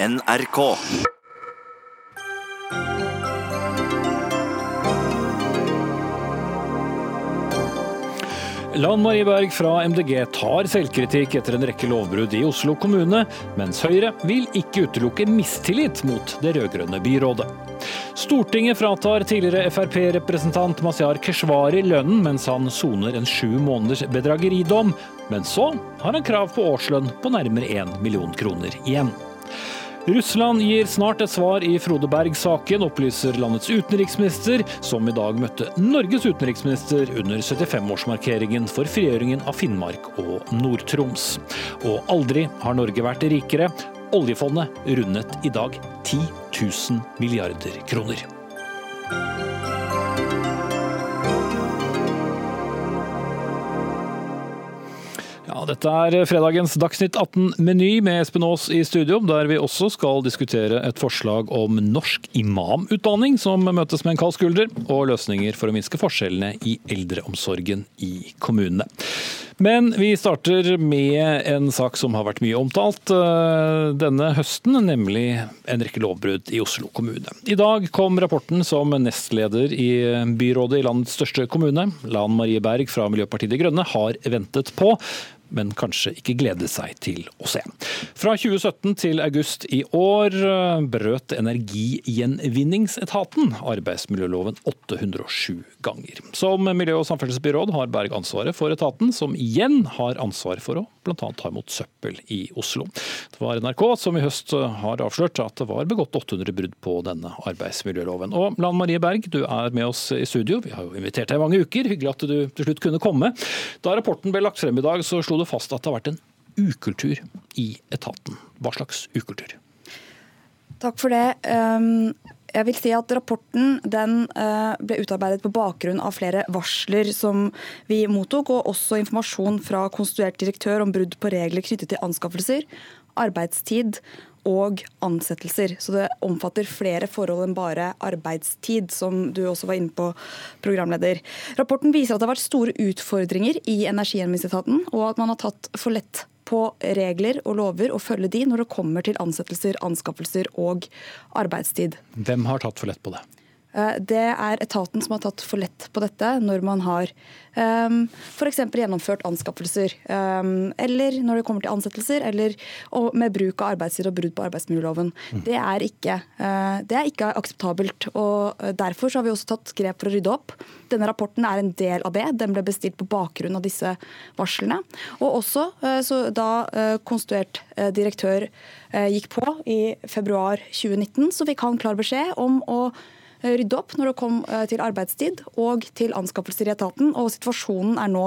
NRK. Lan Marie Berg fra MDG tar selvkritikk etter en rekke lovbrudd i Oslo kommune, mens Høyre vil ikke utelukke mistillit mot det rød-grønne byrådet. Stortinget fratar tidligere Frp-representant Mazyar Keshvari lønnen mens han soner en sju måneders bedrageridom, men så har han krav på årslønn på nærmere én million kroner igjen. Russland gir snart et svar i Frode Berg-saken, opplyser landets utenriksminister, som i dag møtte Norges utenriksminister under 75-årsmarkeringen for frigjøringen av Finnmark og Nord-Troms. Og aldri har Norge vært rikere. Oljefondet rundet i dag 10 000 milliarder kroner. Dette er fredagens Dagsnytt 18-meny med Espen Aas i studio, der vi også skal diskutere et forslag om norsk imamutdanning som møtes med en kald skulder, og løsninger for å minske forskjellene i eldreomsorgen i kommunene. Men vi starter med en sak som har vært mye omtalt eh, denne høsten, nemlig en rekke lovbrudd i Oslo kommune. I dag kom rapporten som nestleder i byrådet i landets største kommune, Lan Marie Berg fra Miljøpartiet De Grønne, har ventet på men kanskje ikke glede seg til å se. Fra 2017 til august i år eh, brøt Energigjenvinningsetaten arbeidsmiljøloven 807 ganger. Som miljø- og samferdselsbyråd har Berg ansvaret for etaten, som igjen har ansvar for å bl.a. ta imot søppel i Oslo. Det var NRK som i høst har avslørt at det var begått 800 brudd på denne arbeidsmiljøloven. Og Lan Marie Berg, du er med oss i studio. Vi har jo invitert deg i mange uker. Hyggelig at du til slutt kunne komme. Da rapporten ble lagt frem i dag, så slo det fast at det har vært en ukultur i etaten. Hva slags ukultur? Takk for det. Um, jeg vil si at Rapporten uh, ble utarbeidet på bakgrunn av flere varsler som vi mottok, og også informasjon fra konstituert direktør om brudd på regler knyttet til anskaffelser, arbeidstid og ansettelser. Så det omfatter flere forhold enn bare arbeidstid, som du også var inne på, programleder. Rapporten viser at det har vært store utfordringer i Energigjenvinningsetaten, og at man har tatt for lett på regler og lover og følge de når det kommer til ansettelser, anskaffelser og arbeidstid. Hvem har tatt for lett på det? Det er etaten som har tatt for lett på dette når man har um, f.eks. gjennomført anskaffelser. Um, eller når det kommer til ansettelser, eller med bruk av arbeidstid og brudd på arbeidsmiljøloven. Mm. Det, er ikke, uh, det er ikke akseptabelt. og Derfor har vi også tatt grep for å rydde opp. Denne rapporten er en del av det. Den ble bestilt på bakgrunn av disse varslene. Og også så da konstituert direktør gikk på i februar 2019, så fikk han klar beskjed om å Eh, rydde opp når det kom eh, til arbeidstid og til anskaffelser i etaten, og situasjonen er nå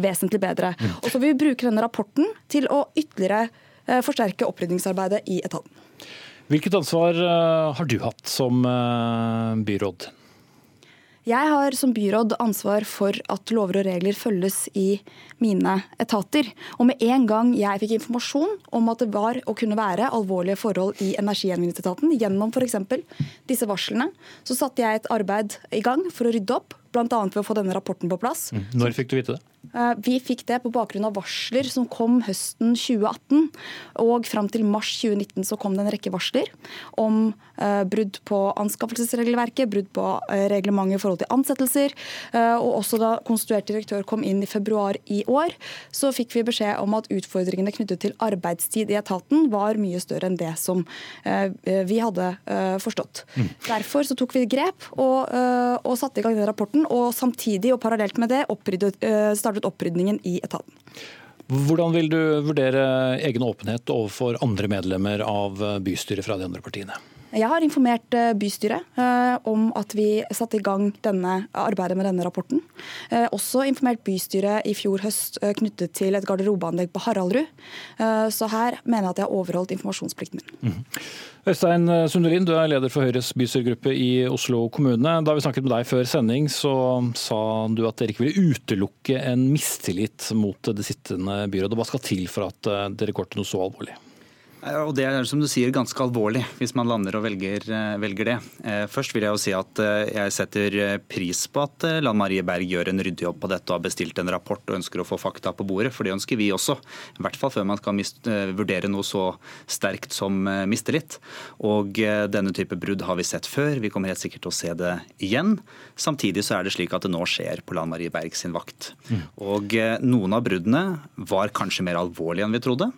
vesentlig bedre. Mm. Og så vil vi bruke denne rapporten til å ytterligere eh, forsterke opprydningsarbeidet i etaten. Hvilket ansvar har du hatt som byråd? Jeg har som byråd ansvar for at lover og regler følges i mine etater. Og med en gang jeg fikk informasjon om at det var og kunne være alvorlige forhold i Energigjenvinningsetaten gjennom f.eks. disse varslene, så satte jeg et arbeid i gang for å rydde opp, bl.a. ved å få denne rapporten på plass. Mm. Når fikk du vite det? Eh, vi fikk det på bakgrunn av varsler som kom høsten 2018. Og fram til mars 2019 så kom det en rekke varsler om uh, brudd på anskaffelsesregelverket, brudd på uh, reglementet i forhold til ansettelser. Og også da konstituert direktør kom inn i februar i år, så fikk vi beskjed om at utfordringene knyttet til arbeidstid i etaten var mye større enn det som vi hadde forstått. Mm. Derfor så tok vi grep og, og satte i gang den rapporten, og samtidig og parallelt med det oppryddet, startet startet opprydningen i etaten. Hvordan vil du vurdere egen åpenhet overfor andre medlemmer av bystyret fra de andre partiene? Jeg har informert eh, bystyret eh, om at vi satte i gang denne, arbeidet med denne rapporten. Eh, også informert bystyret i fjor høst knyttet til et garderobeanlegg på Haraldrud. Så her mener jeg at jeg har overholdt informasjonsplikten min. Mm. Øystein Sundelin, du er leder for Høyres bystyregruppe i Oslo kommune. Da vi snakket med deg før sending, så sa du at dere ikke ville utelukke en mistillit mot det sittende byrådet. Hva skal til for at dere går til noe så alvorlig? Og Det er som du sier ganske alvorlig hvis man lander og velger, eh, velger, det. Eh, først vil jeg jo si at eh, jeg setter pris på at Lan Marie Berg gjør en ryddig jobb på dette og har bestilt en rapport og ønsker å få fakta på bordet, for det ønsker vi også. I hvert fall før man skal vurdere noe så sterkt som mistillit. Og denne type brudd har vi sett før, vi kommer helt sikkert til å se det igjen. Samtidig så er det slik at det nå skjer på Lan Marie Berg sin vakt. Mm. Og noen av bruddene var kanskje mer alvorlige enn vi trodde.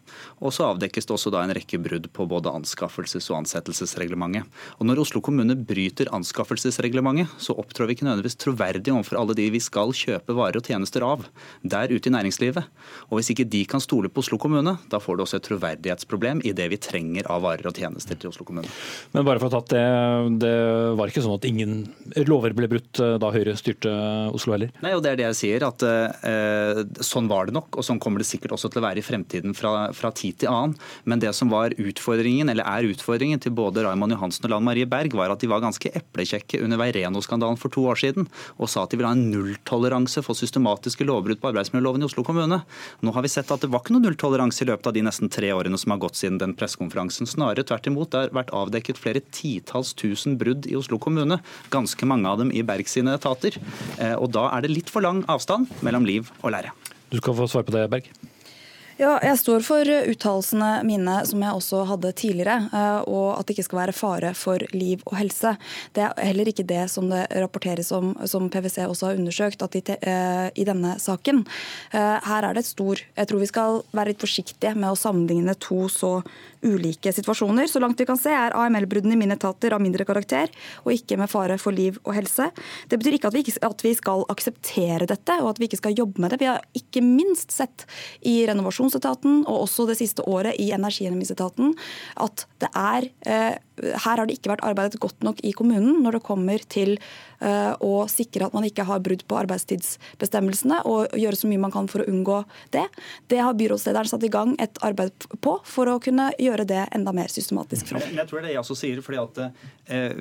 Og så avdekkes det også da en rekke brudd på både anskaffelses- og ansettelsesreglementet. Og Når Oslo kommune bryter anskaffelsesreglementet, så opptrår vi ikke nødvendigvis troverdig overfor alle de vi skal kjøpe varer og tjenester av der ute i næringslivet. Og Hvis ikke de kan stole på Oslo kommune, da får du også et troverdighetsproblem i det vi trenger av varer og tjenester til Oslo kommune. Men bare for å ta det, det var ikke sånn at ingen lover ble brutt eh, da Høyre styrte Oslo heller? Nei, og det er det jeg sier. at eh, Sånn var det nok, og sånn kommer det sikkert også til å være i fremtiden fra, fra tid til annen. Men det som var utfordringen, eller er utfordringen til både Raymond Johansen og Lan Marie Berg, var at de var ganske eplekjekke under Veireno-skandalen for to år siden og sa at de ville ha en nulltoleranse for systematiske lovbrudd på arbeidsmiljøloven i Oslo kommune. Nå har vi sett at det var ikke noe nulltoleranse i løpet av de nesten tre årene som har gått siden den pressekonferansen. Snarere tvert imot. Det har vært avdekket flere titalls tusen brudd i Oslo kommune. Ganske mange av dem i Berg sine etater. Eh, og da er det litt for lang avstand mellom liv og lære. Du skal få svare på det, Berg. Ja, jeg står for uttalelsene mine som jeg også hadde tidligere, eh, og at det ikke skal være fare for liv og helse. Det er heller ikke det som det rapporteres om, som PwC også har undersøkt at i, te, i denne saken. Her er det et stor Jeg tror vi skal være litt forsiktige med å sammenligne to så ulike situasjoner. Så langt vi kan se er AML-bruddene i mine etater av mindre karakter, og ikke med fare for liv og helse. Det betyr ikke at ikke at vi skal akseptere dette, og at vi ikke skal jobbe med det. Vi har ikke minst sett i renovasjonsetaten, og også det siste året i energigjennomvisetaten, at det er eh, her har det ikke vært arbeidet godt nok i kommunen når det kommer til uh, å sikre at man ikke har brudd på arbeidstidsbestemmelsene, og gjøre så mye man kan for å unngå det. Det har byrådslederen satt i gang et arbeid på for å kunne gjøre det enda mer systematisk. Men Jeg tror det jeg også sier, fordi at eh,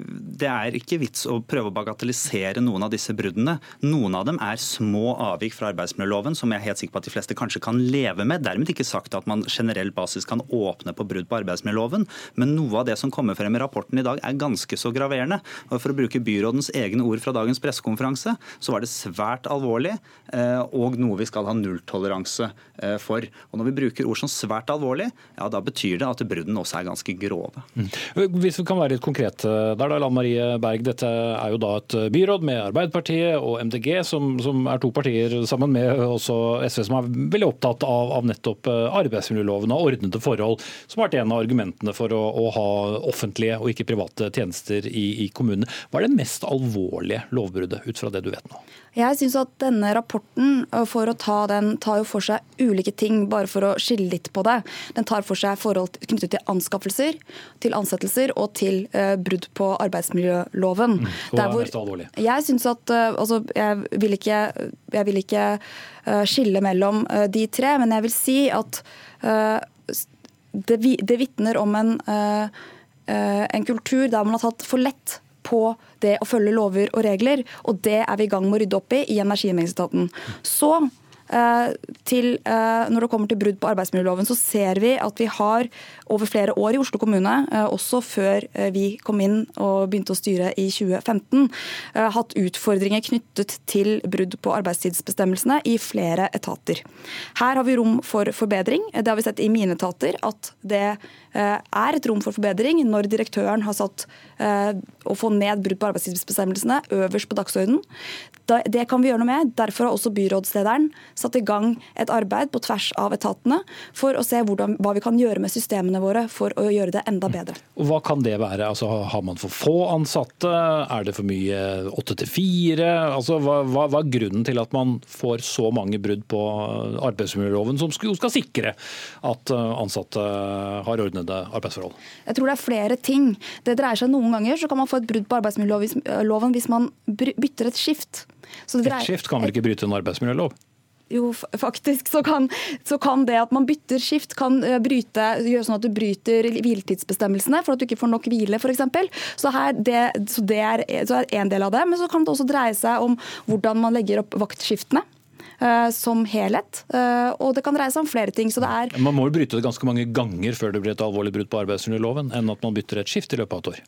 Det er ikke vits å prøve å bagatellisere noen av disse bruddene. Noen av dem er små avvik fra arbeidsmiljøloven, som jeg er helt sikker på at de fleste kanskje kan leve med. Dermed ikke sagt at man generell basis kan åpne på brudd på arbeidsmiljøloven, men noe av det som kommer frem i rapporten i dag er ganske så graverende. Og For å bruke byrådens egne ord fra dagens pressekonferanse, så var det svært alvorlig eh, og noe vi skal ha nulltoleranse eh, for. Og Når vi bruker ord som svært alvorlig, ja da betyr det at bruddene også er ganske grove. Mm. Hvis vi kan være litt konkrete der, da, Lan Marie Berg. Dette er jo da et byråd med Arbeiderpartiet og MDG, som, som er to partier sammen med også SV, som er veldig opptatt av, av nettopp eh, arbeidsmiljøloven og ordnede forhold, som har vært en av argumentene for å, å ha offentlige og ikke private tjenester i, i kommunene. Hva er det mest alvorlige lovbruddet, ut fra det du vet nå? Jeg synes at denne rapporten for å ta den, tar jo for seg ulike ting, bare for å skille litt på det. Den tar for seg forhold knyttet til anskaffelser, til ansettelser og til uh, brudd på arbeidsmiljøloven. Mm. Hva er mest alvorlig? Jeg synes at uh, altså, jeg vil ikke, jeg vil ikke uh, skille mellom de tre, men jeg vil si at det, det vitner om en, en kultur der man har tatt for lett på det å følge lover og regler. Og det er vi i gang med å rydde opp i i Energimengdsetaten. Så Eh, til, eh, når det kommer til brudd på arbeidsmiljøloven, så ser vi at vi har over flere år i Oslo kommune, eh, også før vi kom inn og begynte å styre i 2015, hatt utfordringer knyttet til brudd på arbeidstidsbestemmelsene i flere etater. Her har vi rom for forbedring. Det har vi sett i mine etater, at det er et rom for forbedring når direktøren har satt å få ned brudd på arbeidstidsbestemmelsene øverst på dagsordenen. Det kan vi gjøre noe med. Derfor har også byrådslederen satt i gang et arbeid på tvers av etatene for å se hvordan, hva vi kan gjøre med systemene våre for å gjøre det enda bedre. Og Hva kan det være? Altså, har man for få ansatte? Er det for mye åtte til fire? Altså, hva, hva, er grunnen til at man får så mange brudd på arbeidsmiljøloven, som skal, skal sikre at uh, ansatte har ordnede arbeidsforhold? Jeg tror det er flere ting. Det dreier seg Noen ganger så kan man få et brudd på arbeidsmiljøloven hvis man bytter et skift. Et skift kan vel ikke bryte en arbeidsmiljølov? Jo, faktisk så kan, så kan, det at man bytter skift, kan eh, bryte, gjøre sånn at du bryter hviletidsbestemmelsene for at du ikke får nok hvile, f.eks. Så, det, så det er, så er en del av det. Men så kan det også dreie seg om hvordan man legger opp vaktskiftene. Som helhet. Og det kan dreie seg om flere ting. så det er... Man må jo bryte det ganske mange ganger før det blir et alvorlig brudd på arbeidsmiljøloven, enn at man bytter et skift i løpet av et år?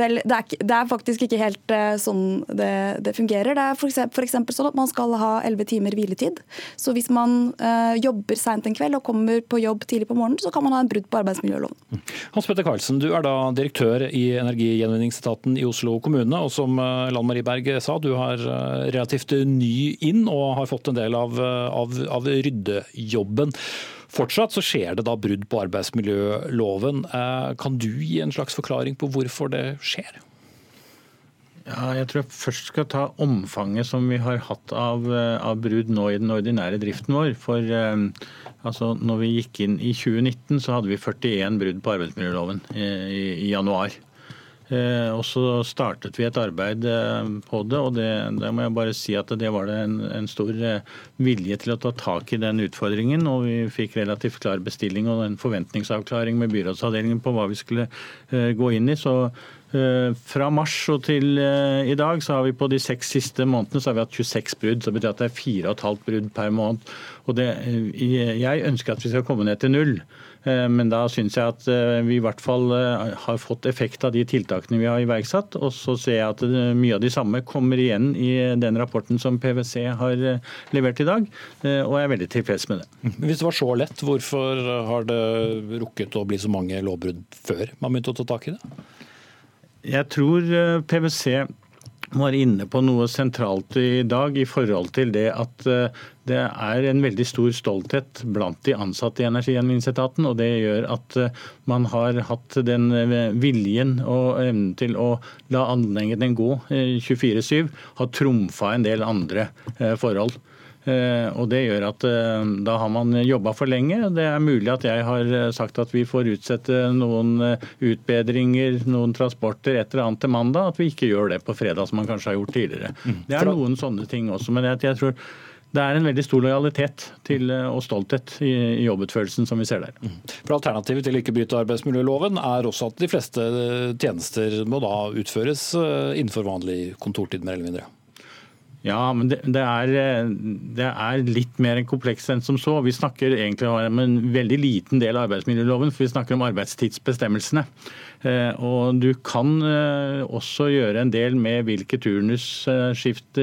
Vel, det er, det er faktisk ikke helt sånn det, det fungerer. Det er f.eks. sånn at man skal ha elleve timer hviletid. Så hvis man jobber seint en kveld og kommer på jobb tidlig på morgenen, så kan man ha en brudd på arbeidsmiljøloven. Mm. Hans Petter Karlsen, du er da direktør i Energigjenvinningsetaten i Oslo kommune. og Som eh, Lan Marie Berg sa, du eh, relativt ny inn og har fått en del av, av, av ryddejobben. Fortsatt så skjer det da brudd på arbeidsmiljøloven. Eh, kan du gi en slags forklaring på hvorfor det skjer? Ja, jeg tror jeg først skal ta omfanget som vi har hatt av, av brudd nå i den ordinære driften vår. For um, altså, når vi gikk inn i 2019, så hadde vi 41 brudd på arbeidsmiljøloven i, i, i januar. Eh, og så startet vi et arbeid eh, på det, og det, det må jeg bare si at det var det en, en, stor eh, vilje til å ta tak i den utfordringen. Og vi fikk relativt klar bestilling og en forventningsavklaring med byrådsavdelingen på hva vi skulle gå inn i. Så fra mars og til i dag så har vi på de seks siste månedene så har vi hatt 26 brudd. Så betyr at det er 4,5 brudd per måned. Og det, jeg ønsker at vi skal komme ned til null. Eh, men da syns jeg at eh, vi i hvert fall eh, har fått effekt av de tiltakene vi har iverksatt. Og så ser jeg at mye av de samme kommer igjen i den rapporten som PwC har levert i dag, og jeg er veldig tilfreds med det. Hvis det var så lett, hvorfor har det rukket å bli så mange lovbrudd før man begynte å ta tak i det? Jeg tror PwC var inne på noe sentralt i dag i forhold til det at det er en veldig stor stolthet blant de ansatte i Energigjenvinningsetaten. Og det gjør at eh, man har hatt den eh, viljen og evnen til å la anleggene gå 24-7, har trumfa en del andre forhold. Eh, og Det gjør at da har man jobba for lenge. Det er mulig at jeg har sagt at vi får utsette noen utbedringer, noen transporter, et eller annet til mandag. At vi ikke gjør det på fredag, som man kanskje har gjort tidligere. Mm. Det er noen sånne ting også. Men jeg, tror det er en veldig stor lojalitet til, og stolthet i, i jobbutførelsen som vi ser der. Mm. For Alternativet til ikke bryte arbeidsmiljøloven er også at de fleste tjenester må da utføres innenfor vanlig kontortid, mer eller mindre? Ja, men det, det, er, det, er, litt mer komplekst enn som så. Vi snakker egentlig om en veldig liten del av arbeidsmiljøloven, for vi snakker om arbeidstidsbestemmelsene. Eh, og du kan eh, også gjøre en del med hvilke turnusskift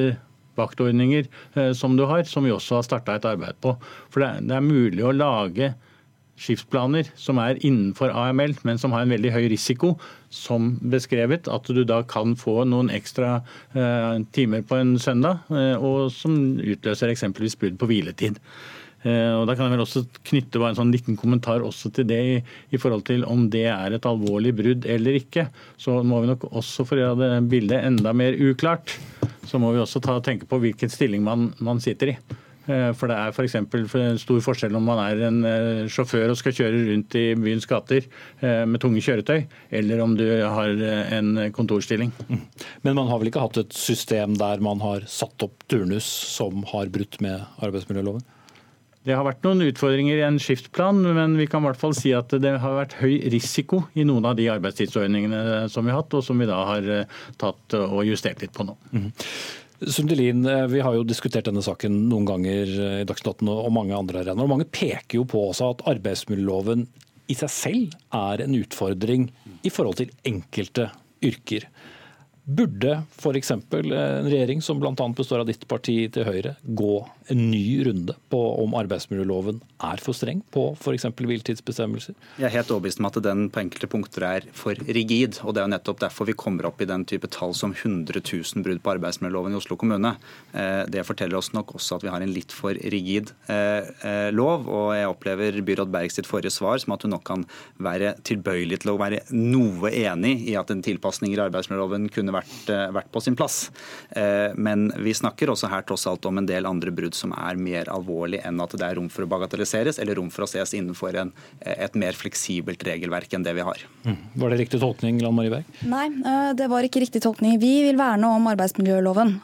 vaktordninger eh, som du har, som vi også har starta et arbeid på. For det, er mulig å lage skipsplaner som er innenfor AML, men som har en veldig høy risiko, som beskrevet. At du da kan få noen ekstra eh, timer på en søndag, eh, og som utløser eksempelvis brudd på hviletid. Eh, og da kan jeg vel også knytte en sånn liten kommentar også til det i, i, forhold til om det er et alvorlig brudd eller ikke. Så må vi nok også, for å gjøre det bildet enda mer uklart, så må vi også ta, tenke på hvilken stilling man, man sitter i. Eh, for det er f.eks. stor forskjell om man er en eh, sjåfør og skal kjøre rundt i byens gater med tunge kjøretøy, eller om du har en kontorstilling. Mm. Men man har vel ikke hatt et system der man har satt opp turnus som har brutt med arbeidsmiljøloven? Det har vært noen utfordringer i en skiftplan, men vi kan i hvert fall si at det har vært høy risiko i noen av de arbeidstidsordningene som vi har hatt, og som vi da har tatt og justert litt på nå. Mm. Sundelin, eh, vi har jo diskutert denne saken noen ganger eh, i Dagsnytt og mange andre arenaer. Mange peker jo på også at arbeidsmiljøloven i seg selv er en utfordring i forhold til enkelte yrker. Burde f.eks. en regjering som bl.a. består av ditt parti til Høyre, gå en ny runde på om arbeidsmiljøloven er for streng på f.eks. hviltidsbestemmelser? Jeg er helt overbevist om at den på enkelte punkter er for rigid. og Det er jo nettopp derfor vi kommer opp i den type tall som 100 000 brudd på arbeidsmiljøloven i Oslo kommune. Eh, det forteller oss nok også at vi har en litt for rigid eh, eh, lov. og Jeg opplever byråd Berg sitt forrige svar som at hun nok kan være tilbøyelig til å være noe enig i at en tilpasning i arbeidsmiljøloven kunne vært, vært på sin plass. Men vi snakker også her tross alt om en del andre brudd som er mer alvorlig enn at det er rom for å bagatelliseres eller rom for å ses innenfor en, et mer fleksibelt regelverk enn det vi har. Mm. Var det riktig tolkning, Lan Marie Berg? Nei, eh, det var ikke riktig tolkning. Vi vil verne om arbeidsmiljøloven.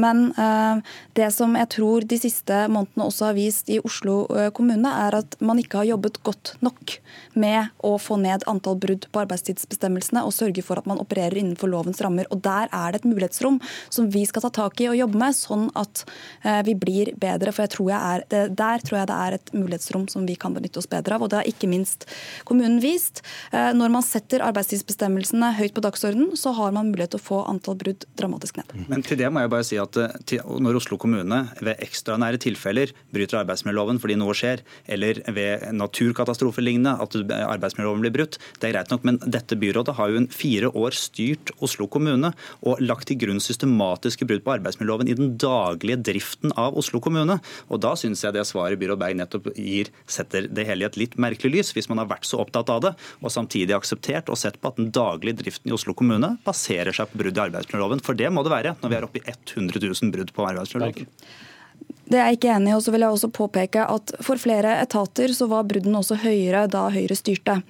Men det som jeg tror de siste månedene også har vist i Oslo kommune, er at man ikke har jobbet godt nok med å få ned antall brudd på arbeidstidsbestemmelsene og sørge for at man opererer innenfor lovens rammer. Og Der er det et mulighetsrom som vi skal ta tak i og jobbe med, sånn at eh, vi blir bedre. For jeg tror jeg er, det, der tror jeg det er et mulighetsrom som vi kan benytte oss bedre av. Og det har ikke minst kommunen vist. Eh, når man setter arbeidstidsbestemmelsene høyt på dagsordenen, så har man mulighet til å få antall brudd dramatisk ned. Men til det må jeg bare si at til, når Oslo kommune ved ekstraordinære tilfeller bryter arbeidsmiljøloven fordi noe skjer, eller ved naturkatastrofer lignende, at arbeidsmiljøloven blir brutt, det er greit nok. Men dette byrådet har jo en fire år styrt Oslo kommune og lagt til grunn systematiske brudd på arbeidsmiljøloven i den daglige driften av Oslo kommune. Og da syns jeg det svaret byråd Berg nettopp gir, setter det hele i et litt merkelig lys, hvis man har vært så opptatt av det, og samtidig akseptert og sett på at den daglige driften i Oslo kommune baserer seg på brudd i arbeidsmiljøloven. For det må det være når vi er oppe i 100 000 brudd på arbeidsmiljøloven. Det er jeg ikke enig i. og så vil jeg også påpeke at For flere etater så var bruddene også høyere da Høyre styrte.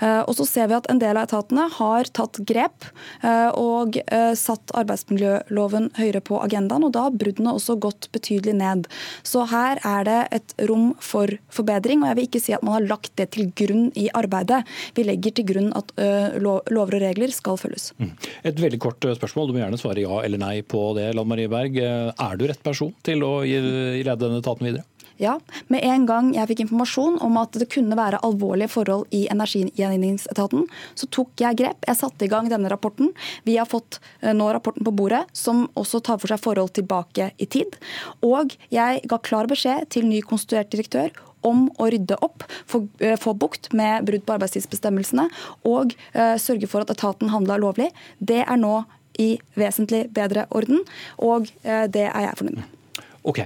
Eh, og så ser vi at En del av etatene har tatt grep eh, og eh, satt arbeidsmiljøloven høyere på agendaen. og Da har bruddene også gått betydelig ned. Så Her er det et rom for forbedring. og Jeg vil ikke si at man har lagt det til grunn i arbeidet. Vi legger til grunn at lover og regler skal følges. Mm. Et veldig kort spørsmål. Du må gjerne svare ja eller nei på det. Lan Marie Berg. Er du rett person til å gi lede denne etaten videre? Ja, Med en gang jeg fikk informasjon om at det kunne være alvorlige forhold i energigjenvinningsetaten, så tok jeg grep. Jeg satte i gang denne rapporten. Vi har fått eh, nå rapporten på bordet, som også tar for seg forhold tilbake i tid. Og jeg ga klar beskjed til ny konstituert direktør om å rydde opp, få, eh, få bukt med brudd på arbeidstidsbestemmelsene og uh, sørge for at etaten handla lovlig. Det er nå i vesentlig bedre orden, og det er jeg fornøyd med. Ok,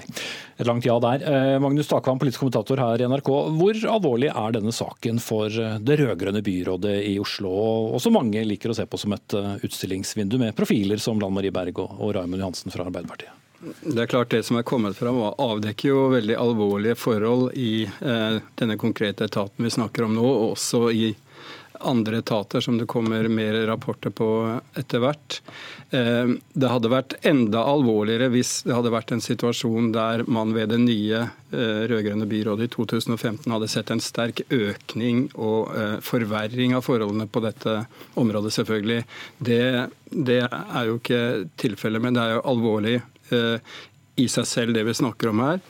et langt ja der. Eh, Magnus Takvam, politisk kommentator her i NRK. Hvor alvorlig er denne saken for eh, det rød-grønne byrådet i Oslo, og som mange liker å se på som et eh, utstillingsvindu med profiler som Lan Marie Berg og, Raymond Johansen fra Arbeiderpartiet? Det er klart det som er kommet fram, avdekker jo veldig alvorlige forhold i denne konkrete etaten vi snakker om nå, og også i andre etater som det kommer mer rapporter på etter hvert. Eh, det hadde vært enda alvorligere hvis det hadde vært en situasjon der man ved det nye eh, rød-grønne byrådet i 2015 hadde sett en sterk økning og eh, forverring av forholdene på dette området, selvfølgelig. Det, det er jo ikke tilfellet, men det er jo alvorlig i seg selv, det vi snakker om her.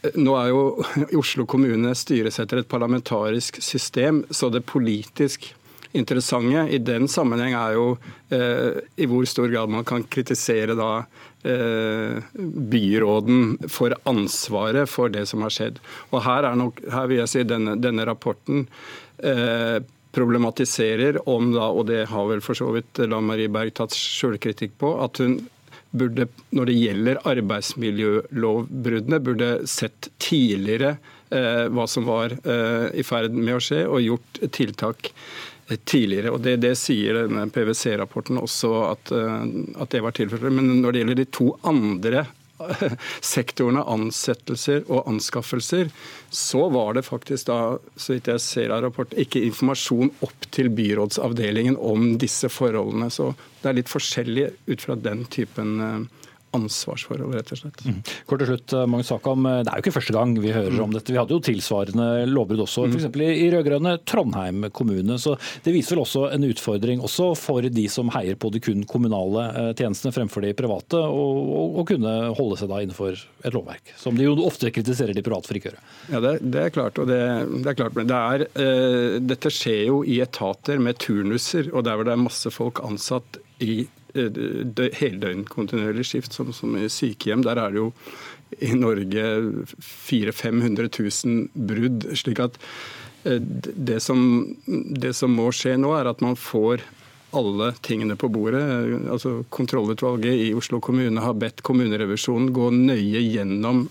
Nå er jo Oslo kommune styres etter et parlamentarisk system, så det politisk interessante i den sammenheng er jo eh, i hvor stor grad man kan kritisere da eh, byråden for ansvaret for det som har skjedd. Og her, er nok, her vil jeg si denne, denne rapporten eh, problematiserer om da, og det har vel for så vidt Lan Marie Berg tatt sjølkritikk på, at hun burde, når det gjelder arbeidsmiljølovbruddene, burde sett tidligere eh, hva som var eh, i ferd med å skje, og gjort tiltak eh, tidligere. og Det, det sier denne PwC-rapporten også at, eh, at, det var tilfellet. Men når det gjelder de to andre sektorene, ansettelser og anskaffelser, så var det faktisk da, så vidt jeg ser av rapporten, ikke informasjon opp til byrådsavdelingen om disse forholdene. Så det er litt forskjellig ut fra den typen eh, ansvarsforhold, rett og slett. Mm. Kort til slutt, eh, Magnus Sakam. Eh, det er jo ikke første gang vi hører mm. om dette. Vi hadde jo tilsvarende lovbrudd også, f.eks. Mm. i rød-grønne Trondheim kommune. Så det viser vel også en utfordring også for de som heier på de kun kommunale eh, tjenestene fremfor de private, å kunne holde seg da innenfor et lovverk, som de jo ofte kritiserer de private for ikke å gjøre. Ja, det, det, er klart. og det, det er klart, men det er, uh, Dette skjer jo i etater med turnuser, og der hvor det er masse folk ansatt i Eh, heldøgn kontinuerlig skift, som, som, i sykehjem. Der er det jo i Norge 400 000-500 000 brudd. slik at eh, det som, det som må skje nå, er at man får alle tingene på bordet. Altså Kontrollutvalget i Oslo kommune har bedt kommunerevisjonen gå nøye gjennom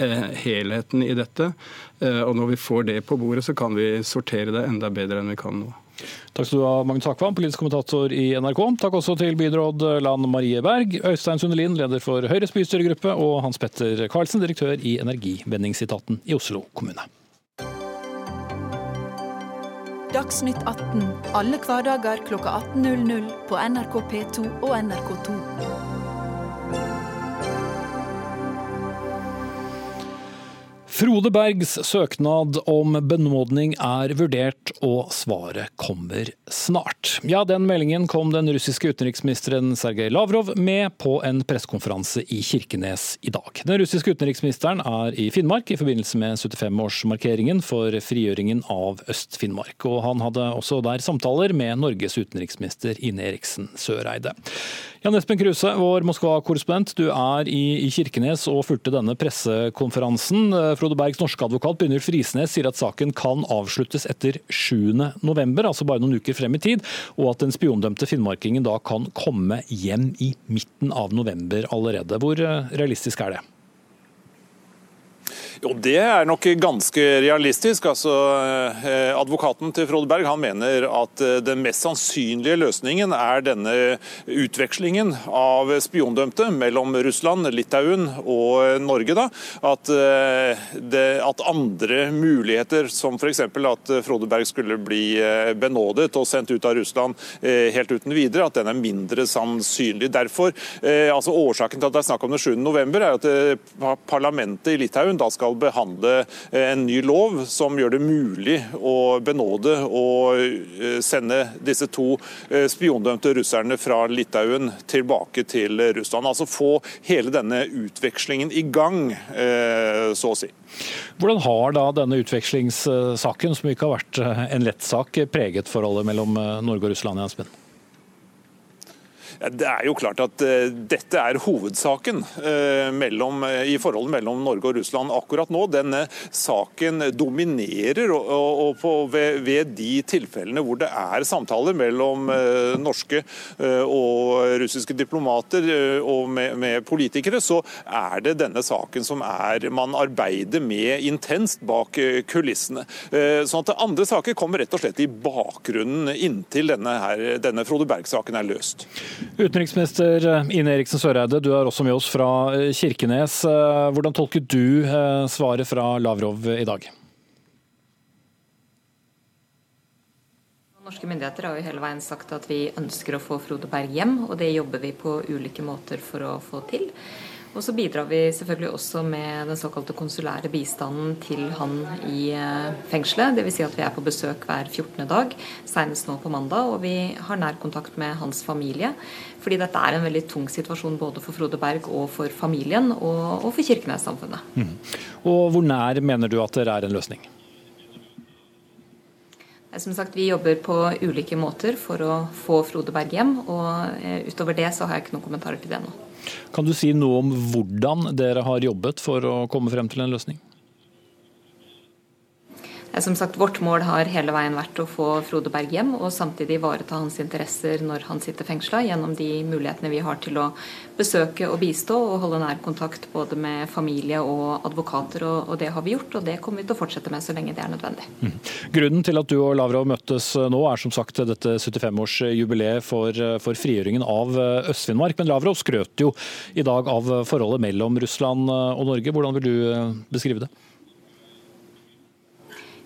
eh, helheten i dette. og Når vi får det på bordet, så kan vi sortere det enda bedre enn vi kan nå. Takk skal du ha, Magnus Hakvam, politisk kommentator i NRK. Takk også til byråd Lan Marie Berg, Øystein Sundelin, leder for Høyres bystyregruppe, og Hans Petter Karlsen, direktør i Energivendingsetaten i Oslo kommune. Dagsnytt 18 alle hverdager kl 18.00 på NRK P2 og NRK2. Frode Bergs søknad om benådning er vurdert, og svaret kommer snart. Ja, den meldingen kom den russiske utenriksministeren Sergej Lavrov med på en pressekonferanse i Kirkenes i dag. Den russiske utenriksministeren er i Finnmark i forbindelse med 75-årsmarkeringen for frigjøringen av Øst-Finnmark. Og han hadde også der samtaler med Norges utenriksminister Ine Eriksen Søreide. Jan Espen Kruse, vår Moskva-korrespondent. Du er i, Kirkenes og fulgte denne pressekonferansen. Frode Bergs norske advokat Brynjulf Frisnes sier at saken kan avsluttes etter 7.11, altså bare noen uker frem i tid, og at den spiondømte finnmarkingen da kan komme hjem i midten av november allerede. Hvor realistisk er det? Jo, Det er nok ganske realistisk. Altså, eh, advokaten til Frode Berg han mener at eh, den mest sannsynlige løsningen er denne utvekslingen av spiondømte mellom Russland, Litauen og Norge. Da. At, eh, det, at andre muligheter, som f.eks. at Frode Berg skulle bli benådet og sendt ut av Russland helt uten videre, at den er mindre sannsynlig. Derfor, altså Årsaken til at det er snakk om den 7. november, er at parlamentet i Litauen da skal skal behandle eh, en ny lov som gjør det mulig å benåde og eh, sende disse to eh, spiondømte russerne fra Litauen tilbake til Russland. Altså få hele denne utvekslingen i gang, så å si. Hvordan har da denne utvekslingssaken, som ikke har vært en lett sak, preget forholdet mellom Norge og Russland? Jaspen? Det er jo klart at uh, dette er hovedsaken uh, mellom, uh, i forholdet mellom Norge og Russland akkurat nå. Denne saken dominerer og, på, ved, ved, de tilfellene hvor det er samtaler mellom norske og russiske diplomater og med, med, politikere, så er det denne saken som er, man arbeider med intenst bak kulissene. Sånn at Andre saker kommer rett og slett i bakgrunnen inntil denne, denne Frode Berg-saken er løst. Utenriksminister Ine Eriksen Søreide, du er også med oss fra eh, Kirkenes. Eh, hvordan tolker du eh, svaret fra Lavrov i dag? Norske myndigheter har jo hele veien sagt at vi ønsker å få Frode Berg hjem, og det jobber vi på ulike måter for å få til. Og så bidrar vi selvfølgelig også med den såkalte konsulære bistanden til han i eh, fengselet. Dvs. Si at vi er på besøk hver 14. dag, senest nå på mandag. Og vi har nær kontakt med hans familie. Fordi dette er en veldig tung situasjon både for Frode Berg og for familien, og, og for Kirkenes-samfunnet. Mm. Og hvor nær mener du at det er en løsning? Som sagt, Vi jobber på ulike måter for å få Frode Berg hjem. og eh, Utover det så har jeg ikke noen kommentarer til det nå. Kan du si noe om hvordan dere har jobbet for å komme frem til en løsning? Som sagt, Vårt mål har hele veien vært å få Frode Berg hjem, og samtidig ivareta hans interesser når han sitter fengsla, gjennom de mulighetene vi har til å besøke og bistå og holde nær kontakt både med familie og advokater. Og, det har vi gjort, og det kommer vi til å fortsette med så lenge det er nødvendig. Mm. Grunnen til at du og Lavrov møttes nå, er som sagt dette 75-årsjubileet for, for frigjøringen av Øst-Finnmark. Men Lavrov skrøt jo i dag av forholdet mellom Russland og Norge. Hvordan vil du beskrive det?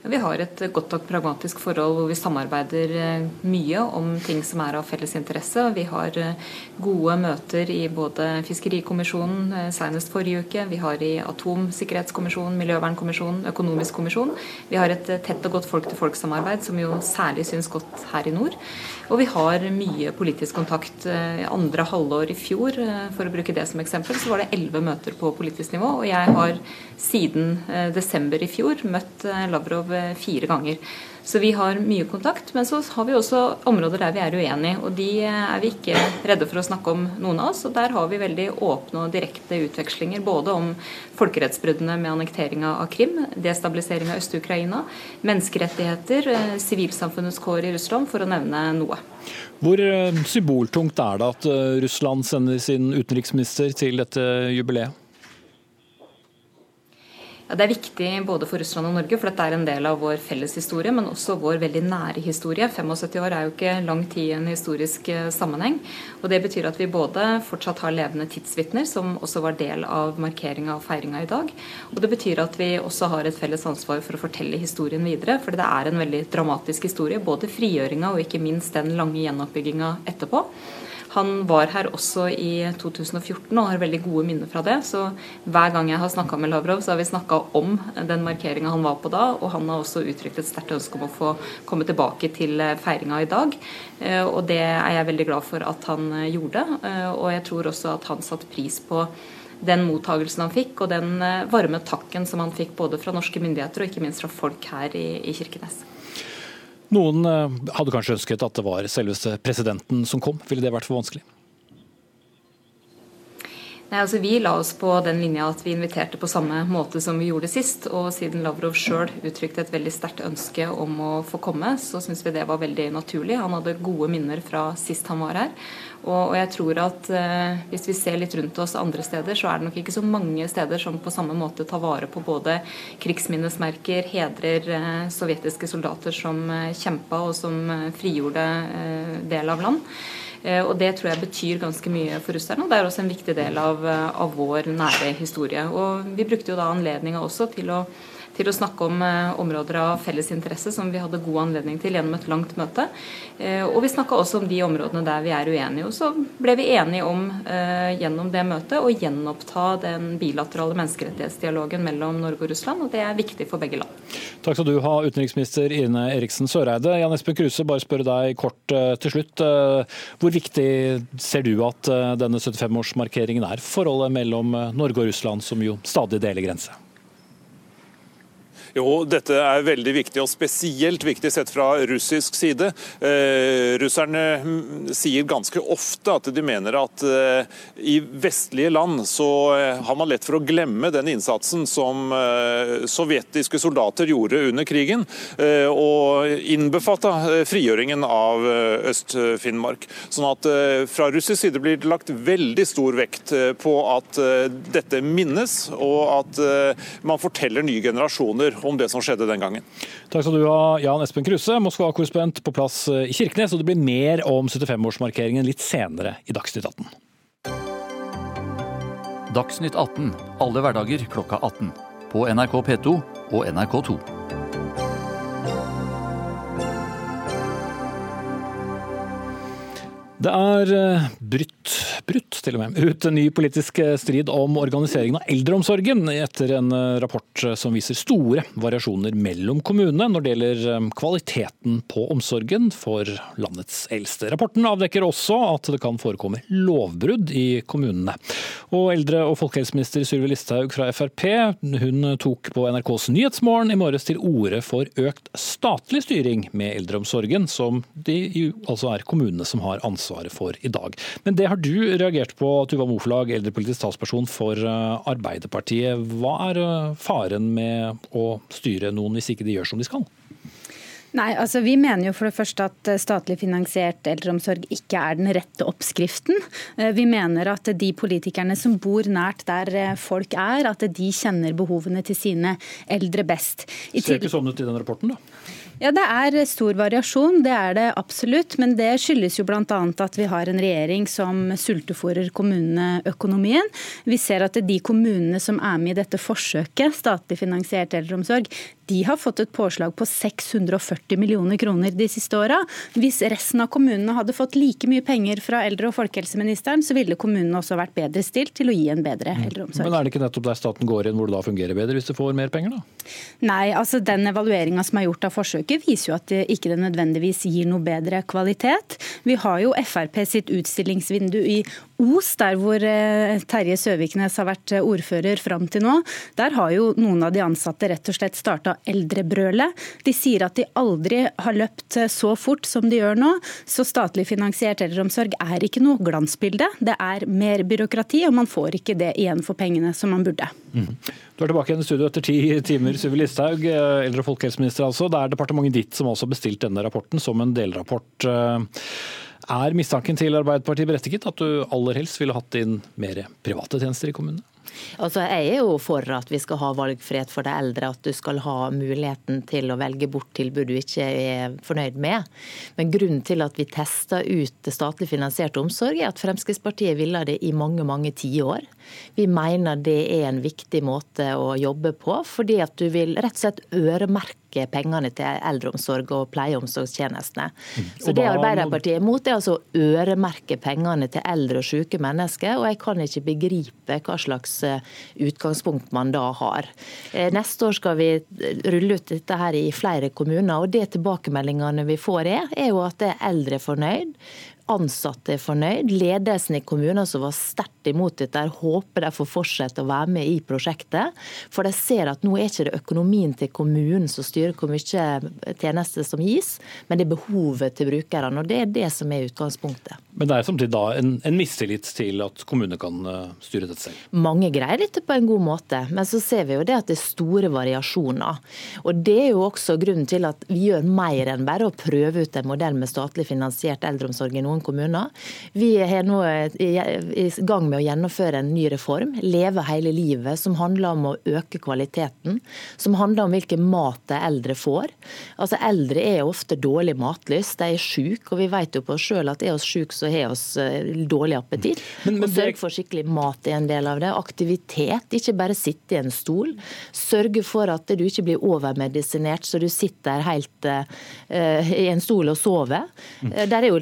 Vi har et godt og pragmatisk forhold hvor vi samarbeider eh, mye om ting som er av felles interesse. Vi har eh, gode møter i både Fiskerikommisjonen eh, senest forrige uke, vi har i Atomsikkerhetskommisjonen, Miljøvernkommisjonen, Økonomisk kommisjon. Vi har et tett og godt folk-til-folk-samarbeid som jo særlig syns godt her i nord. Og vi har mye politisk kontakt. Andre halvår i fjor, for å bruke det som eksempel, så var det elleve møter på politisk nivå. Og jeg har siden desember i fjor møtt Lavrov fire ganger. Så vi har mye kontakt. Men så har vi også områder der vi er uenige, og de er vi ikke redde for å snakke om, noen av oss. Og der har vi veldig åpne og direkte utvekslinger både om folkerettsbruddene med annekteringa av Krim, destabilisering av Øst-Ukraina, menneskerettigheter, eh, sivilsamfunnets kår i Russland, for å nevne noe. Hvor eh, symboltungt er det at eh, Russland sender sin utenriksminister til dette jubileet? Ja, det er viktig både for Russland og Norge, for dette er en del av vår felles historie, men også vår veldig nære historie. 75 år er jo ikke lang tid i en historisk eh, sammenheng. og Det betyr at vi både fortsatt har levende tidsvitner, som også var del av markeringa og feiringa i dag. Og det betyr at vi også har et felles ansvar for å fortelle historien videre. For det er en veldig dramatisk historie, både frigjøringa og ikke minst den lange gjenoppbygginga etterpå. Han var her også i 2014 og har veldig gode minner fra det. Så hver gang jeg har snakka med Lavrov, så har vi snakka om den markeringa han var på da. Og han har også uttrykt et sterkt ønske om å få komme tilbake til feiringa i dag. Eh, og det er jeg veldig glad for at han eh, gjorde. Eh, og jeg tror også at han satte pris på den mottagelsen han fikk, og den varme takken som han fikk både fra norske myndigheter og ikke minst fra folk her i, i Kirkenes. Noen eh, hadde kanskje ønsket at det var selveste presidenten som kom. Ville det vært for vanskelig? Nei, altså Vi la oss på den linja at vi inviterte på samme måte som vi gjorde sist. Og siden Lavrov sjøl uttrykte et veldig sterkt ønske om å få komme, så syns vi det var veldig naturlig. Han hadde gode minner fra sist han var her. Og, jeg tror at eh, hvis vi ser litt rundt oss andre steder, så er det nok ikke så mange steder som på samme måte tar vare på både krigsminnesmerker, hedrer eh, sovjetiske soldater som eh, kjempa og som eh, frigjorde eh, del av land. Eh, og Det tror jeg betyr ganske mye for russerne. og Det er også en viktig del av, av vår nære historie. Og Vi brukte jo da anledninga også til å til å snakke om eh, områder av felles interesse som vi hadde god anledning til gjennom et langt møte. Eh, og vi snakka også om de områdene der vi er uenige. Og så ble vi enige om eh, gjennom det møtet å gjenoppta den bilaterale menneskerettighetsdialogen mellom Norge og Russland, og det er viktig for begge land. Takk skal du ha, utenriksminister Ine Eriksen Søreide. Jan Espen Kruse, bare spørre deg kort til slutt. Hvor viktig ser du at denne 75-årsmarkeringen er forholdet mellom Norge og Russland, som jo stadig deler grense? Jo, dette er veldig viktig, og spesielt viktig sett fra russisk side. Eh, russerne hm, sier ganske ofte at de mener at eh, i vestlige land så eh, har man lett for å glemme den innsatsen som eh, sovjetiske soldater gjorde under krigen, eh, og innbefatta eh, frigjøringen av Øst-Finnmark. Sånn at fra russisk side blir det lagt veldig stor vekt på at dette minnes, og at man forteller nye generasjoner om det som skjedde den gangen. Takk skal du ha, Jan Espen Kruse, Moskva-korrespondent på plass eh, i Kirkenes. Og det blir mer om 75-årsmarkeringen litt senere i Dagsnytt 18. Dagsnytt 18 alle hverdager klokka 18. På NRK P2 og NRK2. Det er eh, brutt, brutt til og med, ut en ny politisk eh, strid om organiseringen av eldreomsorgen etter en eh, rapport som viser store variasjoner mellom kommunene når det gjelder kvaliteten på omsorgen for landets eldste. Rapporten avdekker også at det kan forekomme lovbrudd i kommunene. Og eldre- og folkehelseminister Sylvi Listhaug fra Frp hun tok på NRKs Nyhetsmorgen i morges til orde for økt statlig styring med eldreomsorgen, som de altså er kommunene som har ansvar ansvaret for i dag. Men det har du reagert på, Tuva Moflag, eldrepolitisk talsperson for eh, Arbeiderpartiet. Hva er eh, faren med å styre noen hvis ikke de gjør som de skal? Nei, altså Vi mener jo for det første at eh, statlig finansiert eldreomsorg ikke er den rette oppskriften. Vi mener at de politikerne som bor nært der folk er, at de kjenner behovene til sine eldre best. I Ser ikke sånn ut i den rapporten, da? Ja, Det er stor variasjon, det er det absolutt. Men det skyldes jo bl.a. at vi har en regjering som sultefòrer kommuneøkonomien. Vi ser at de kommunene som er med i dette forsøket, statlig finansiert eldreomsorg, de har fått et påslag på 640 millioner kroner de siste åra. Hvis resten av kommunene hadde fått like mye penger fra eldre- og folkehelseministeren, så ville kommunene også vært bedre stilt til å gi en bedre mm. eldreomsorg. Men er det ikke nettopp der staten går inn hvor det da fungerer bedre, hvis du får mer penger, da? Nei, altså den evalueringa som er gjort av forsøket viser jo at det ikke nødvendigvis gir noe bedre kvalitet. Vi har jo Frp sitt utstillingsvindu i Os, der hvor eh, Terje Søviknes har vært eh, ordfører fram til nå. Der har jo noen av de ansatte rett og slett starta Eldrebrølet. De sier at de aldri har løpt så fort som de gjør nå. Så statlig finansiert eldreomsorg er ikke noe glansbilde. Det er mer byråkrati, og man får ikke det igjen for pengene som man burde. Mm. Du er tilbake igjen i studio etter ti timer, Syvi Listhaug, eldre- og folkehelseminister altså. Det er departementet ditt som også har bestilt denne rapporten som en delrapport. Er mistanken til Arbeiderpartiet berettiget, at du aller helst ville hatt inn mer private tjenester i kommunene? Altså, jeg er jo for at vi skal ha valgfrihet for de eldre, at du skal ha muligheten til å velge bort tilbud du ikke er fornøyd med. Men grunnen til at vi tester ut statlig finansiert omsorg, er at Fremskrittspartiet ville det i mange mange tiår. Vi mener det er en viktig måte å jobbe på, fordi at du vil rett og slett øremerke øremerke pengene til eldreomsorg og pleie- og omsorgstjenestene. Mm. Så Det Arbeiderpartiet er imot, er altså å øremerke pengene til eldre og syke mennesker. Og jeg kan ikke begripe hva slags eh, utgangspunkt man da har. Eh, neste år skal vi rulle ut dette her i flere kommuner, og det tilbakemeldingene vi får er, er jo at eldre er fornøyd ansatte er fornøyd. Ledelsen i kommunen som var sterkt imot dette, håper de får fortsette å være med i prosjektet. For de ser at nå er ikke det økonomien til kommunen som styrer hvor mye tjenester som gis, men det er behovet til brukerne. og Det er det som er utgangspunktet. Men det er samtidig da en, en mistillit til at kommunene kan eh, styre dette selv? Mange greier dette på en god måte, men så ser vi jo det at det er store variasjoner. Og Det er jo også grunnen til at vi gjør mer enn bare å prøve ut en modell med statlig finansiert eldreomsorg i noen kommuner. Vi er nå i gang med å gjennomføre en ny reform, Leve hele livet, som handler om å øke kvaliteten. Som handler om hvilken mat de eldre får. Altså Eldre er ofte dårlig matlyst, de er syke, og vi vet jo på oss sjøl at er oss syke så har oss eh, dårlig appetitt. Men, men, Sørg for skikkelig mat er en del av det. Aktivitet, ikke bare sitte i en stol. Sørge for at du ikke blir overmedisinert så du sitter helt uh, i en stol og sover. Mm. Der er jo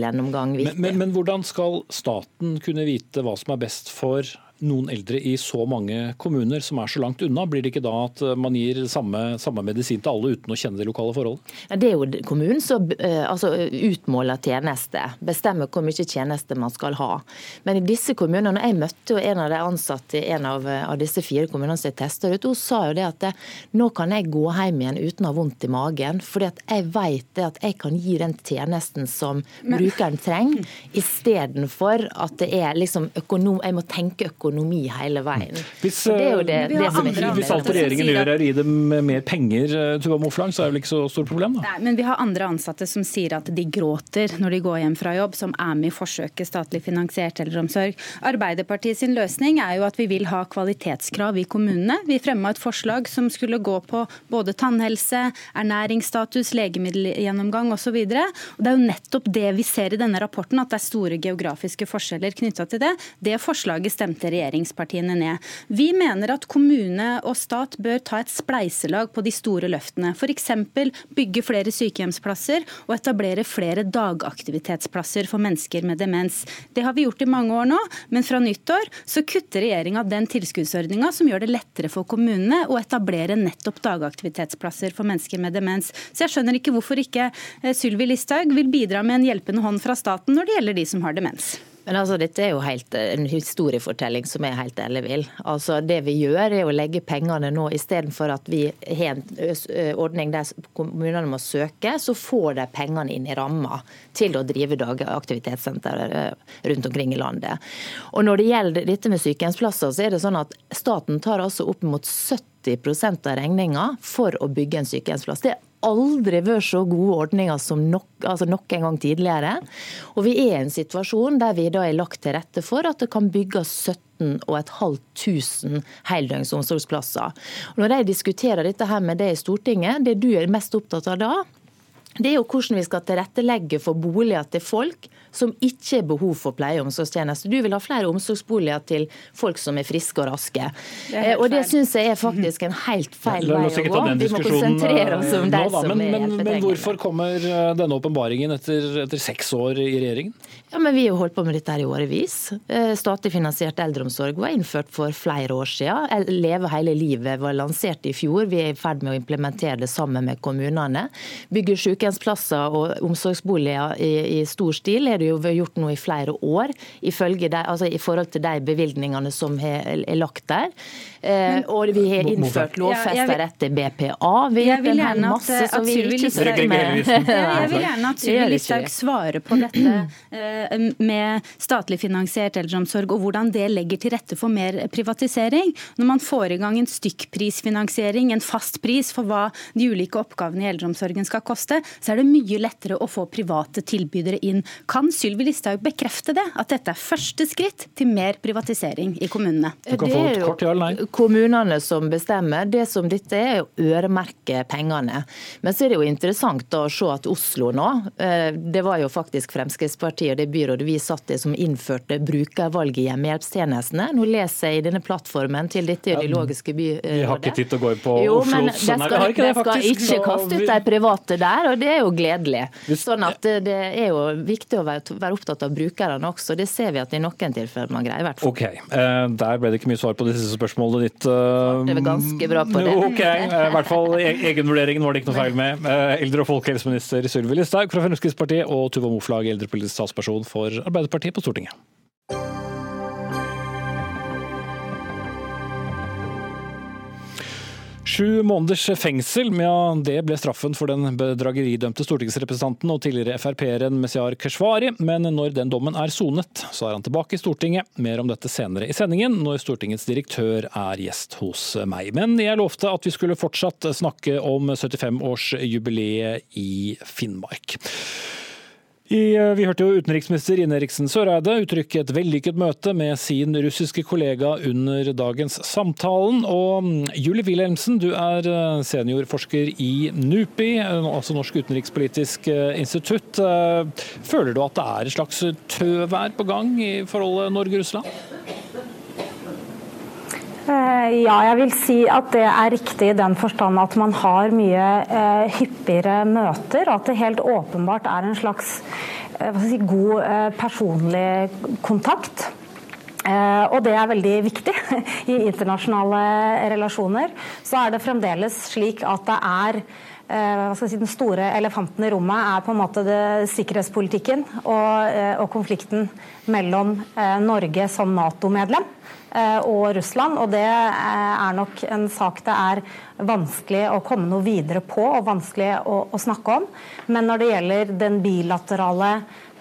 legemiddelgjennomgang viktig. Men, men, men hvordan skal staten kunne vite hva som er best for noen eldre i så mange kommuner som er så langt unna? Blir det ikke da at man gir samme, samme medisin til alle uten å kjenne de lokale forholdene? Ja, det er jo kommunen som uh, altså, utmåler tjeneste, bestemmer hvor mye tjeneste man skal ha. Men i disse kommunene, Jeg møtte en av de ansatte i en av, av disse fire kommunene som jeg testa ut. Hun sa jo det at det, nå kan jeg gå hjem igjen uten å ha vondt i magen. fordi at jeg vet det at jeg kan gi den tjenesten som Men... brukeren trenger, istedenfor at det er liksom økonom, jeg må tenke økonomi økonomi hele veien. Hvis, det er jo det, eh, det som er hvis alt regjeringen gjør er å gi dem mer penger, eh, Tuva Moflang, så er det vel ikke så stort problem? da? Nei, men vi har andre ansatte som sier at de gråter når de går hjem fra jobb, som er med i forsøket statlig finansiert eldreomsorg. Arbeiderpartiet sin løsning er jo at vi vil ha kvalitetskrav i kommunene. Vi fremma et forslag som skulle gå på både tannhelse, ernæringsstatus, legemiddelgjennomgang osv. Det er jo nettopp det vi ser i denne rapporten, at det er store geografiske forskjeller knytta til det. Det forslaget stemte regjeringspartiene ned. Vi mener at kommune og stat bør ta et spleiselag på de store løftene. F.eks. bygge flere sykehjemsplasser og etablere flere dagaktivitetsplasser for mennesker med demens. Det har vi gjort i mange år nå, men fra nyttår så kutter regjeringa den tilskuddsordninga som gjør det lettere for kommunene å etablere nettopp dagaktivitetsplasser for mennesker med demens. Så jeg skjønner ikke hvorfor ikke eh, Sylvi Listhaug vil bidra med en hjelpende hånd fra staten når det gjelder de som har demens. Men altså, Dette er jo helt, eh, en historiefortelling som er helt ellevill. Altså, det vi gjør, er å legge pengene nå istedenfor at vi har en ordning der kommunene må søke, så får de pengene inn i ramma til å drive dagaktivitetssenter rundt omkring i landet. Og Når det gjelder dette med sykehjemsplasser, så er det sånn at staten tar altså opp mot 70% av regninga for å bygge en sykehjemsplass. Det aldri vært så gode ordninger som nok, altså nok en gang tidligere. Og vi er i en situasjon der vi da er lagt til rette for at det kan bygges 17 500 heldøgns omsorgsplasser. Og når jeg diskuterer dette her med det i Stortinget, det du er mest opptatt av da, det er jo hvordan vi skal tilrettelegge for boliger til folk som ikke har behov for pleie- og omsorgstjenester. Du vil ha flere omsorgsboliger til folk som er friske og raske. Det og det syns jeg er faktisk en helt feil vei å gå. Vi må konsentrere oss om de som men, er men, men hvorfor kommer eh, denne åpenbaringen etter, etter, seks år i regjeringen? Ja, men Vi har jo holdt på med dette her i årevis. Eh, statlig finansiert eldreomsorg var innført for flere år siden. Leve hele livet var lansert i fjor. Vi er i ferd med å implementere det sammen med kommunene. Bygge sykehjemsplasser og omsorgsboliger i, i stor stil er det det jo gjort nå i flere år, de, altså i forhold til de bevilgningene som er lagt der. Men, eh, og vi har innført lovfesta rett til BPA. Vi har gjort en masse at, vi ikke støtter med. Jeg vil gjerne at Sylvi Listhaug svarer på dette eh, med statlig finansiert eldreomsorg, og hvordan det legger til rette for mer privatisering. Når man får i gang en stykkprisfinansiering, en fast pris for hva de ulike oppgavene i eldreomsorgen skal koste, så er det mye lettere å få private tilbydere inn. Kan Sylvi Listhaug bekrefte det? At dette er første skritt til mer privatisering i kommunene? Det er jo kommunene som bestemmer. Det som dette er, å øremerke pengene. Men så er det jo interessant å se at Oslo nå, eh, det var jo faktisk Fremskrittspartiet og det byrådet vi satt i som innførte brukervalg i hjemmehjelpstjenestene. Nå leser jeg i denne plattformen til dette ideologiske byrådet. Vi har ikke tid til å gå inn på jo, Oslos men Nei, skal, vi har ikke det, skal ikke kaste ut de private der, og det er jo gledelig. Sånn at det, det er jo viktig å være, være opptatt av brukerne også. Det ser vi at i noen tilfeller man greier, hvert fall. Ok, eh, Der ble det ikke mye svar på det siste spørsmålet ditt. eh, Det var ganske bra på det. Ok, eh, i hvert fall e- Egenvurderingen var det ikke noe feil med. Eldre- og folkehelseminister Sylvi Listhaug fra Fremskrittspartiet og Tuva Moflag, eldrepolitisk talsperson for Arbeiderpartiet på Stortinget. Sju måneders fengsel, ja, det ble straffen for den bedrageridømte stortingsrepresentanten og tidligere Frp-eren Mesiar Keshvari, men når den dommen er sonet, så er han tilbake i Stortinget. Mer om dette senere i sendingen, når Stortingets direktør er gjest hos meg. Men jeg lovte at vi skulle fortsatt snakke om 75-årsjubileet i Finnmark. I, eh, vi hørte jo utenriksminister Ine Eriksen Søreide uttrykke et vellykket møte med sin russiske kollega under dagens samtalen. Og mm, Julie Wilhelmsen, du er eh, seniorforsker i NUPI, altså Norsk utenrikspolitisk institutt. Føler du at det er et slags tøvær på gang i forholdet Norge-Russland? Eh, Ja, jeg vil si at det er riktig i den forstand at man har mye eh, hyppigere møter, og at det helt åpenbart er en slags eh, si, god personlig kontakt. Og det er veldig viktig i internasjonale relasjoner. Så er det fremdeles slik at det er si, Den store elefanten i rommet er på en måte det, sikkerhetspolitikken og, og konflikten mellom Norge som Nato-medlem og Russland. Og det eh, er nok en sak det er vanskelig å komme noe videre på og vanskelig å, å snakke om. Men når det gjelder den bilaterale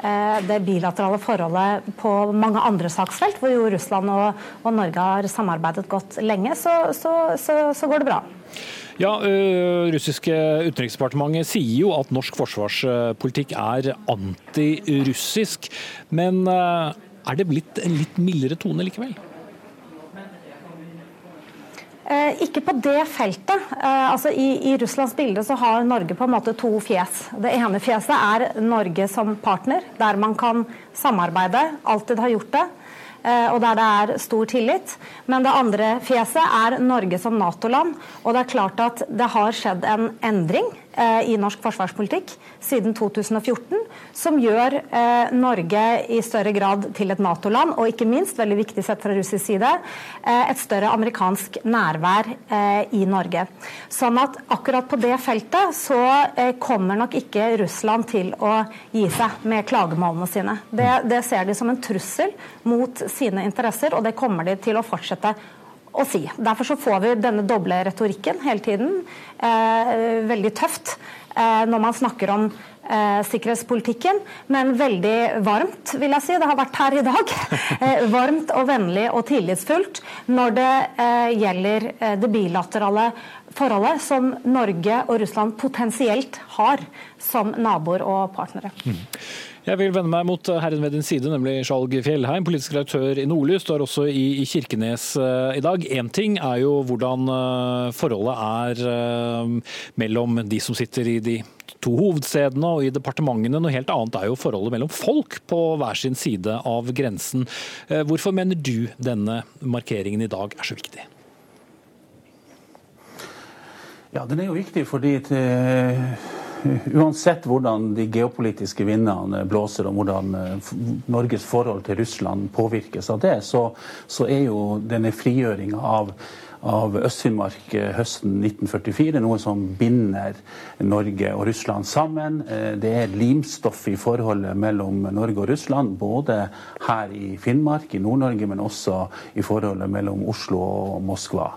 eh, det bilaterale forholdet på mange andre saksfelt, hvor jo Russland og, og Norge har samarbeidet godt lenge, så, så, så, så går det bra. Ja, Russiske utenriksdepartementet sier jo at norsk forsvarspolitikk er antirussisk. Men er det blitt en litt mildere tone likevel? Eh, ikke på det feltet. Eh, altså i, I Russlands bilde så har Norge på en måte to fjes. Det ene fjeset er Norge som partner, der man kan samarbeide, alltid har gjort det. eh, Og der det er stor tillit. Men det andre fjeset er Norge som Nato-land. Og det er klart at det har skjedd en endring i norsk forsvarspolitikk siden 2014, som gjør eh, Norge i større grad til et Nato-land, og ikke minst, veldig viktig sett fra russisk side, eh, et større amerikansk nærvær eh, i Norge. Sånn at akkurat på det feltet så eh, kommer nok ikke Russland til å gi seg med klagemålene sine. Det, det ser de som en trussel mot sine interesser, og det kommer de til å fortsette å si. Derfor så får vi denne doble retorikken hele tiden. Eh, veldig tøft eh, når man snakker om eh, sikkerhetspolitikken, men veldig varmt, vil jeg si. Det har vært her i dag. Varmt og vennlig og tillitsfullt når det gjelder det bilaterale forholdet som Norge og Russland potensielt har som naboer og partnere. Jeg vil vende meg mot herren ved din side, nemlig Skjalg Fjellheim, politisk redaktør i Nordlys. Du er også i, Kirkenes uh, i dag. Én ting er jo hvordan uh, forholdet er mellom de som sitter i de to hovedstedene og i departementene. Noe helt annet er jo forholdet mellom folk på hver sin side av grensen. Hvorfor mener du denne markeringen i dag er så viktig? Ja, Den er jo viktig fordi til, uansett hvordan de geopolitiske vindene blåser og hvordan Norges forhold til Russland påvirkes av det, så, så er jo denne frigjøringa av av Øst-Finnmark høsten 1944, noe som binder Norge og Russland sammen. Det er limstoff i forholdet mellom Norge og Russland, både her i Finnmark, i Nord-Norge, men også i forholdet mellom Oslo og Moskva.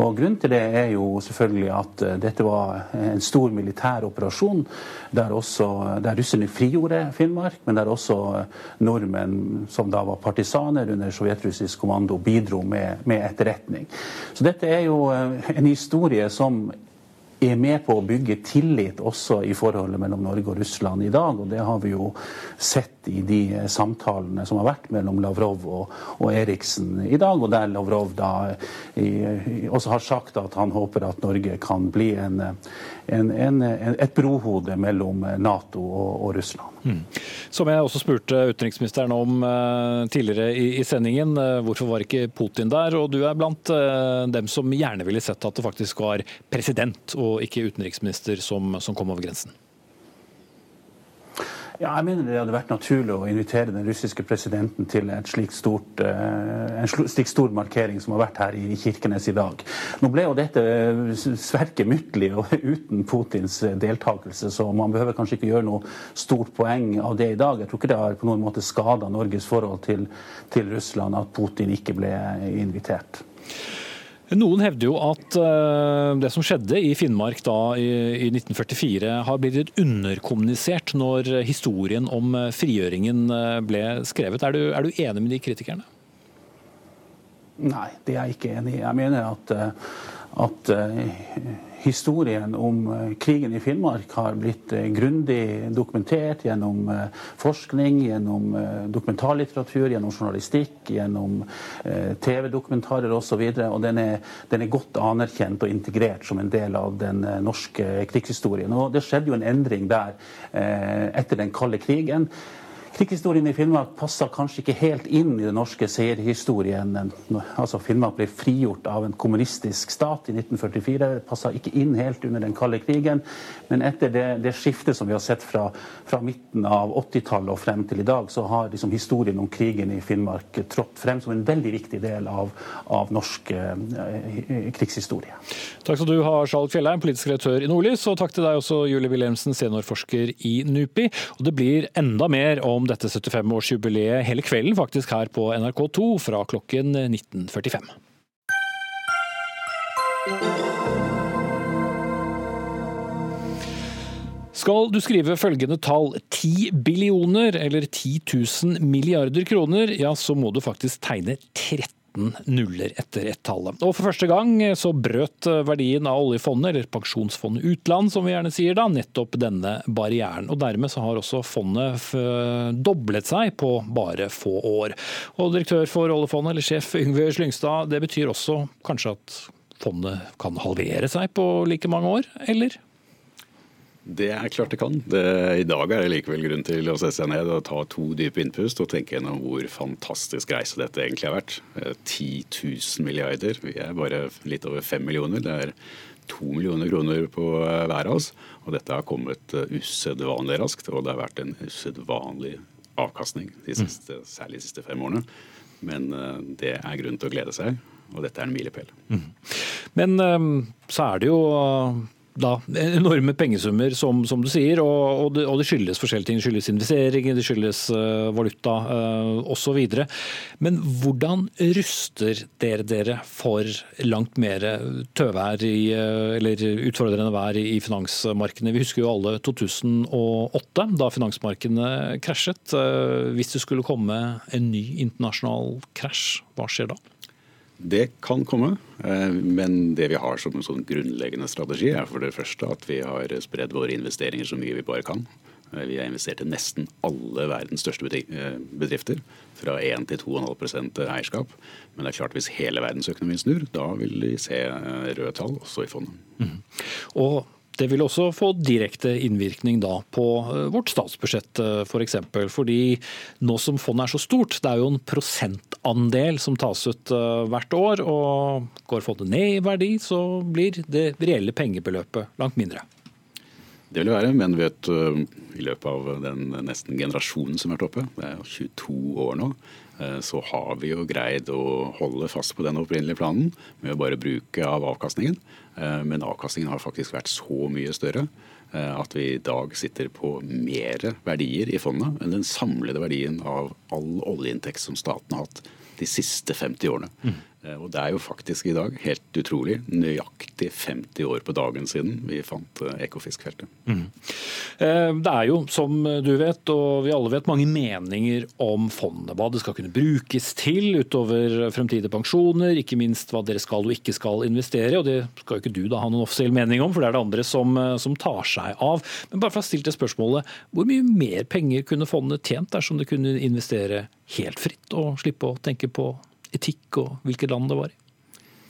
Og Grunnen til det er jo selvfølgelig at dette var en stor militær operasjon, der, også, der russerne frigjorde Finnmark, men der også nordmenn, som da var partisaner under sovjetrussisk kommando, bidro med, med etterretning. Så dette er jo en historie som er med på å bygge tillit også i forholdet mellom Norge og Russland i dag. og Det har vi jo sett i de samtalene som har vært mellom Lavrov og, og Eriksen i dag. Og der Lavrov da i, også har sagt at han håper at Norge kan bli en, en, en, et brohode mellom Nato og, og Russland. Mm. Som jeg også spurte utenriksministeren om uh, tidligere i, i sendingen, hvorfor var ikke Putin der? Og du er blant dem som gjerne ville sett at det faktisk var president og ikke utenriksminister som, som kom over grensen. Ja, jeg mener det hadde vært naturlig å invitere den russiske presidenten til slik stort, eh, en slik stor markering som har vært her i Kirkenes i dag. Nå ble jo dette eh, svært og uten Putins eh, deltakelse, så man behøver kanskje ikke gjøre noe stort poeng av det i dag. Jeg tror ikke det har på noen måte skada Norges forhold til, til Russland at Putin ikke ble invitert. Noen hevder jo at eh, det som skjedde i Finnmark da i 1944 har blitt underkommunisert når historien om frigjøringen eh, ble skrevet. Er du, er du enig med de kritikerne? Nei, det er jeg ikke enig i. Jeg mener at, eh, at historien om eh, krigen i Finnmark har blitt eh, grundig dokumentert gjennom eh, forskning, gjennom dokumentarlitteratur, gjennom journalistikk, gjennom TV-dokumentarer osv. Og, så og den er, den er godt anerkjent og integrert som en del av den norske krigshistorien. Og det skjedde jo en endring der etter den kalde krigen. Krigshistorien i Finnmark passer kanskje ikke helt inn i den norske seierhistorien. Altså Finnmark ble frigjort av en kommunistisk stat i 1944. Det passa ikke inn helt under den kalde krigen. Men etter det, det skiftet som vi har sett fra, fra midten av 80-tallet og frem til i dag, så har liksom historien om krigen i Finnmark trådt frem som en veldig viktig del av, av norsk eh, krigshistorie. Takk skal du ha, Skjalg Fjellheim, politisk redaktør i Nordlys, og takk til deg også, Julie Wilhelmsen, seniorforsker i NUPI. Og det blir enda mer om dette 75-årsjubileet hele kvelden faktisk her på NRK2 fra klokken 19.45. Skal du skrive følgende tall 10 billioner eller 10 000 milliarder kroner, ja så må du faktisk tegne 30 13 nuller etter ett-tallet. Og For første gang så brøt verdien av oljefondet, eller pensjonsfondet utland som vi gjerne sier da, nettopp denne barrieren. Og Dermed så har også fondet doblet seg på bare få år. Og Direktør for oljefondet, eller sjef Yngve Slyngstad, det betyr også kanskje at fondet kan halvere seg på like mange år, eller? Det er klart det kan. Det, I dag er det likevel grunn til å sette seg ned og ta to dype innpust og tenke gjennom hvor fantastisk reise dette egentlig har vært. 10 eh, 000 milliarder. Vi er bare litt over 5 millioner. Det er 2 millioner kroner på hver av oss. Og dette har kommet eh, usedvanlig raskt, og det har vært en usedvanlig avkastning de mm. siste, særlig de siste fem årene. Men eh, det er grunn til å glede seg, og dette er en milepæl. Mm. Men så er det jo da, enorme pengesummer, som, som du sier. Og, og, det, og, det, skyldes forskjellige ting. Det skyldes investeringer, det skyldes uh, valuta uh, osv. Men hvordan ruster dere dere for langt mer tøvær i, uh, eller utfordrende vær i, i finansmarkedene? Vi husker jo alle 2008, da finansmarkedene krasjet. Uh, hvis det skulle komme en ny internasjonal krasj, hva skjer da? Det kan komme, eh, men det vi har som en sånn grunnleggende strategi, er for det første at vi har spredd våre investeringer så mye vi bare kan. Eh, vi har investert i nesten alle verdens største eh, bedrifter. Fra 1 til 2,5% eierskap. Men det er klart hvis hele verdensøkonomien snur, da vil vi se røde tall også i fondet. Mm. Og det vil også få direkte innvirkning da på eh, vårt statsbudsjett eh, f.eks. For eksempel. Fordi nå som fondet er så stort, det er jo en prosentandel som tas ut eh, hvert år. Og går fondet ned i verdi, så blir det reelle pengebeløpet langt mindre. Det vil det være, men vet, i løpet av den nesten generasjonen som har vært oppe, det er 22 år nå, så har vi jo greid å holde fast på den opprinnelige planen med å bare bruke av avkastningen. Eh, men avkastningen har faktisk vært så mye større eh, at vi i dag sitter på mer verdier i fondet enn den samlede verdien av all oljeinntekt som staten har hatt de siste 50 årene. Mm. Eh, og det er jo faktisk i dag helt utrolig nøyaktig 50 år på dagen siden vi fant ekofiskfeltet. Ekofisk-feltet. Mm. Eh, det er jo, som du vet, og vi alle vet, mange meninger om fondet. Hva det skal kunne brukes til utover fremtidige pensjoner, ikke minst hva dere skal og ikke skal investere. og Det skal jo ikke du da ha noen offisiell mening om, for det er det andre som, som tar seg av. Men bare for å ha stilt det spørsmålet, hvor mye mer penger kunne fondet tjent dersom det kunne investere helt fritt og slippe å tenke på etikk og hvilket land det var i?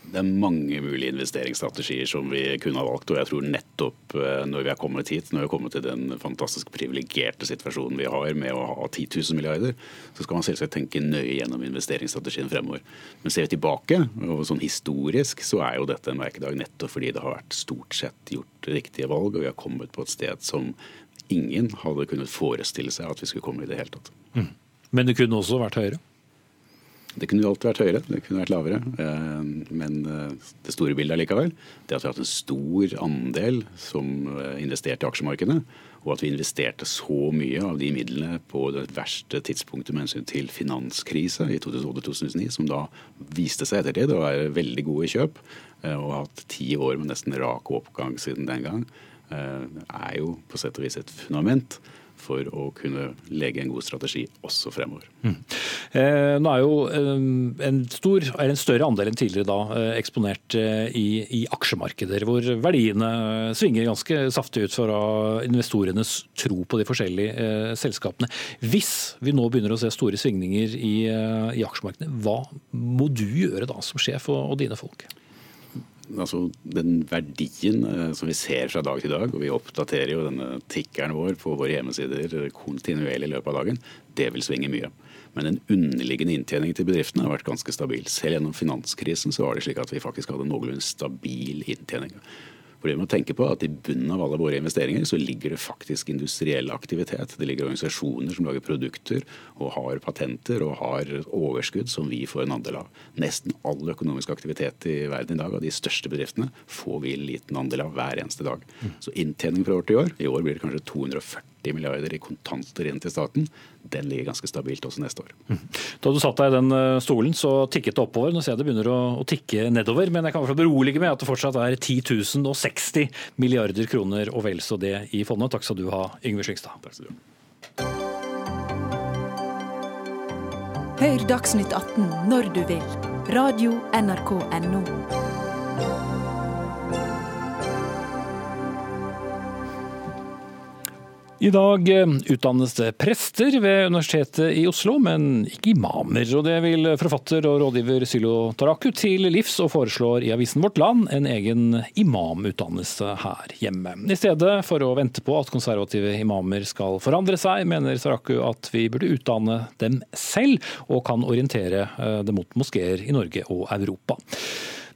Det er mange mulige investeringsstrategier som vi kunne ha valgt. og jeg tror nettopp eh, når vi er kommet hit, når vi har kommet til den fantastisk privilegerte situasjonen vi har med å ha 10 000 milliarder, så skal man selvsagt tenke nøye gjennom investeringsstrategien fremover. Men ser vi tilbake, og sånn historisk, så er jo dette en merkedag nettopp fordi det har vært stort sett gjort riktige valg, og vi har kommet på et sted som ingen hadde kunnet forestille seg at vi skulle komme i det hele tatt. Mm. Men det kunne også vært høyere? Det kunne alltid vært høyere, det kunne vært lavere. Eh, men eh, det store bildet allikevel, likevel det at vi har hatt en stor andel som eh, investerte i aksjemarkedet, og at vi investerte så mye av de midlene på det verste tidspunktet med hensyn til finanskrise i 2008-2009, som da viste seg ettertid å være veldig gode kjøp, og har hatt ti år med nesten rak oppgang siden den gang, er jo på sett og vis et fundament for å kunne legge en god strategi også fremover. Mm. Eh, nå er jo eh, en, stor, er en større andel enn tidligere da, eh, eksponert eh, i, i, aksjemarkeder, hvor verdiene svinger ganske saftig ut fra investorenes tro på de forskjellige eh, selskapene. Hvis vi nå begynner å se store svingninger i, i aksjemarkedene, hva må du gjøre da som sjef og, og dine folk? Altså den verdien eh, som vi ser fra dag til dag, og vi oppdaterer jo denne tikkeren vår på våre hjemmesider kontinuerlig i løpet av dagen, det vil svinge mye. Men den underliggende inntjeningen til bedriftene har vært ganske stabil. Selv gjennom finanskrisen så var det slik at vi faktisk hadde noenlunde stabil inntjening. For det må tenke på at I bunnen av alle våre investeringer så ligger det faktisk industriell aktivitet. Det ligger organisasjoner som lager produkter og har patenter og har overskudd som vi får en andel av. Nesten all økonomisk aktivitet i verden i dag av de største bedriftene får vi en liten andel av hver eneste dag. Så inntjening fra år til år, i år blir det kanskje 240 40 milliarder i kontanter inn til staten, den ligger ganske stabilt også neste år. Mm. Da du satt deg i den eh, stolen, så tikket det oppover. Nå ser jeg det begynner å, å tikke nedover. Men jeg kan berolige med at det fortsatt er 10 060 milliarder kroner og vel så det i fondet. Takk skal du ha, Yngve Slyngstad. Takk skal du ha. Hør Dagsnytt 18 når du vil. Radio NRK Radio.nrk.no. I dag eh, utdannes det prester ved Universitetet i Oslo, men ikke imamer. Og det vil forfatter og rådgiver Sylo Taraku til livs, og foreslår i avisen Vårt Land en egen imamutdannelse her hjemme. I stedet for å vente på at konservative imamer skal forandre seg, mener Taraku at vi burde utdanne dem selv, og kan orientere eh, det mot moskeer i Norge og Europa.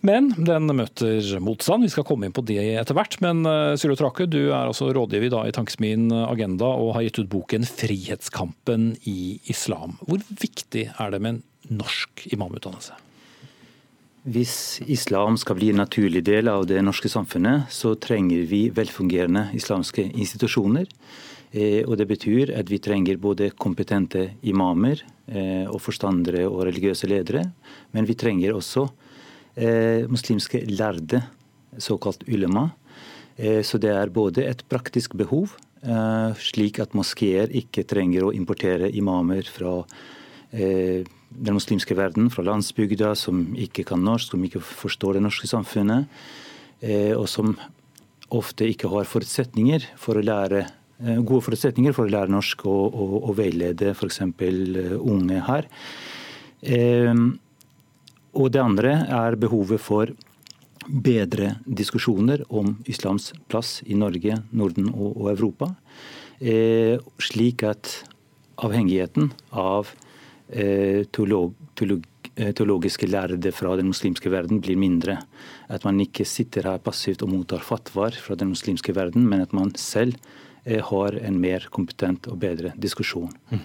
Men den møter motstand. Vi skal komme inn på det etter hvert. Men uh, Trake, du er altså rådgiver i Tankesmien Agenda og har gitt ut boken 'Frihetskampen i islam'. Hvor viktig er det med en norsk imamutdannelse? Hvis islam skal bli en naturlig del av det norske samfunnet, så trenger vi velfungerende islamske institusjoner. Eh, og Det betyr at vi trenger både kompetente imamer eh, og forstandere og religiøse ledere. Men vi trenger også Eh, muslimske lærde, såkalt ulema. Eh, så det er både et praktisk behov, eh, slik at moskeer ikke trenger å importere imamer fra den muslimske verden, fra landsbygda, som ikke kan norsk, som ikke forstår det norske samfunnet, og som ofte ikke har forutsetninger for å lære gode forutsetninger for å lære norsk og, og, og veilede f.eks. unge her. Og det andre er behovet for bedre diskusjoner om islams plass i Norge, Norden og, Europa. Eh, slik at avhengigheten av eh, teolog, teolog, eh, teologiske lærde fra den muslimske verden blir mindre. At man ikke sitter her passivt og mottar fatwaer fra den muslimske verden, men at man selv har en mer kompetent og bedre diskusjon. Mm.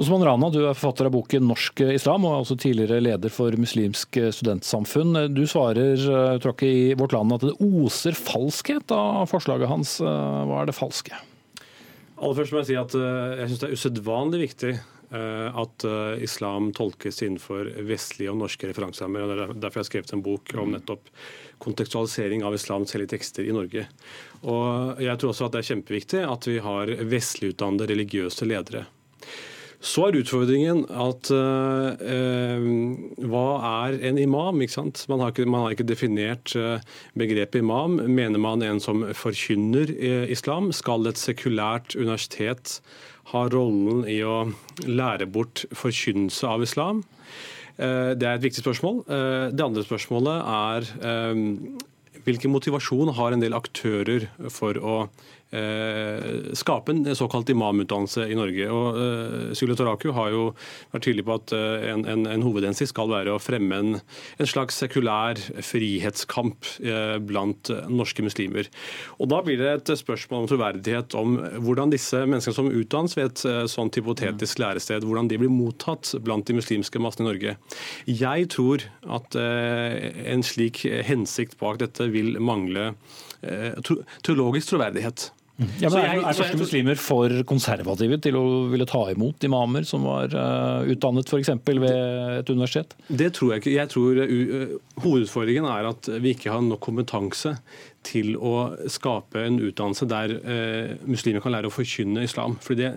Osman Rana, du er forfatter av boken 'Norsk islam', og er også tidligere leder for Muslimsk studentsamfunn. Du svarer eh, ikke, i Vårt Land at det oser falskhet av forslaget hans. Eh, hva er det falske? Aller først må jeg si at jeg syns det er usedvanlig viktig at islam tolkes innenfor vestlige og norske referanserammer. Det er derfor jeg har skrevet en bok om nettopp kontekstualisering av islams hellige tekster i Norge. Og Jeg tror også at det er kjempeviktig at vi har vestlig utdannede religiøse ledere. Så er utfordringen at uh, hva er en imam? ikke sant? Man har ikke, man har ikke definert uh, begrepet imam. Mener man en som forkynner uh, islam? Skal et sekulært universitet ha rollen i å lære bort forkynnelse av islam? Det er et viktig spørsmål. Det andre spørsmålet er hvilken motivasjon har en del aktører for å Eh, skape en såkalt imamutdannelse i Norge. Og eh, Sule Toraku har jo vært tydelig på at uh, en, en, en hovedhensikt skal være å fremme en, en slags sekulær frihetskamp eh, blant norske muslimer. Og Da blir det et spørsmål om troverdighet om hvordan disse menneskene som utdannes ved et sånt hypotetisk lærested, hvordan de blir mottatt blant de muslimske massene i Norge. Jeg tror at en slik hensikt bak dette vil mangle teologisk troverdighet. Ja, men Er, er norske muslimer for konservative til å ville ta imot imamer som var uh, utdannet f.eks. ved et universitet? Det tror jeg ikke. Jeg tror uh, Hovedutfordringen er at vi ikke har nok kompetanse til å skape en utdannelse der eh, muslimer kan lære å forkynne islam. Fordi det,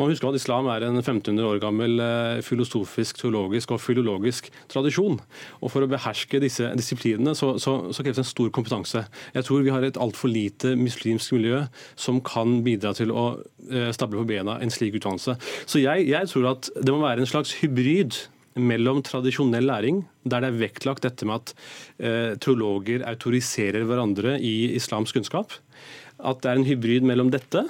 man husker at Islam er en 1500 år gammel filosofisk, teologisk og filologisk tradisjon. Og For å beherske disse disiplinene så, så, så kreves en stor kompetanse. Jeg tror vi har et altfor lite muslimsk miljø som kan bidra til å eh, stable på bena en slik utdannelse. Så jeg, jeg tror at det må være en slags hybrid mellom tradisjonell læring, der det er vektlagt dette med at eh, teologer autoriserer hverandre i islamsk kunnskap. At det er en hybrid mellom dette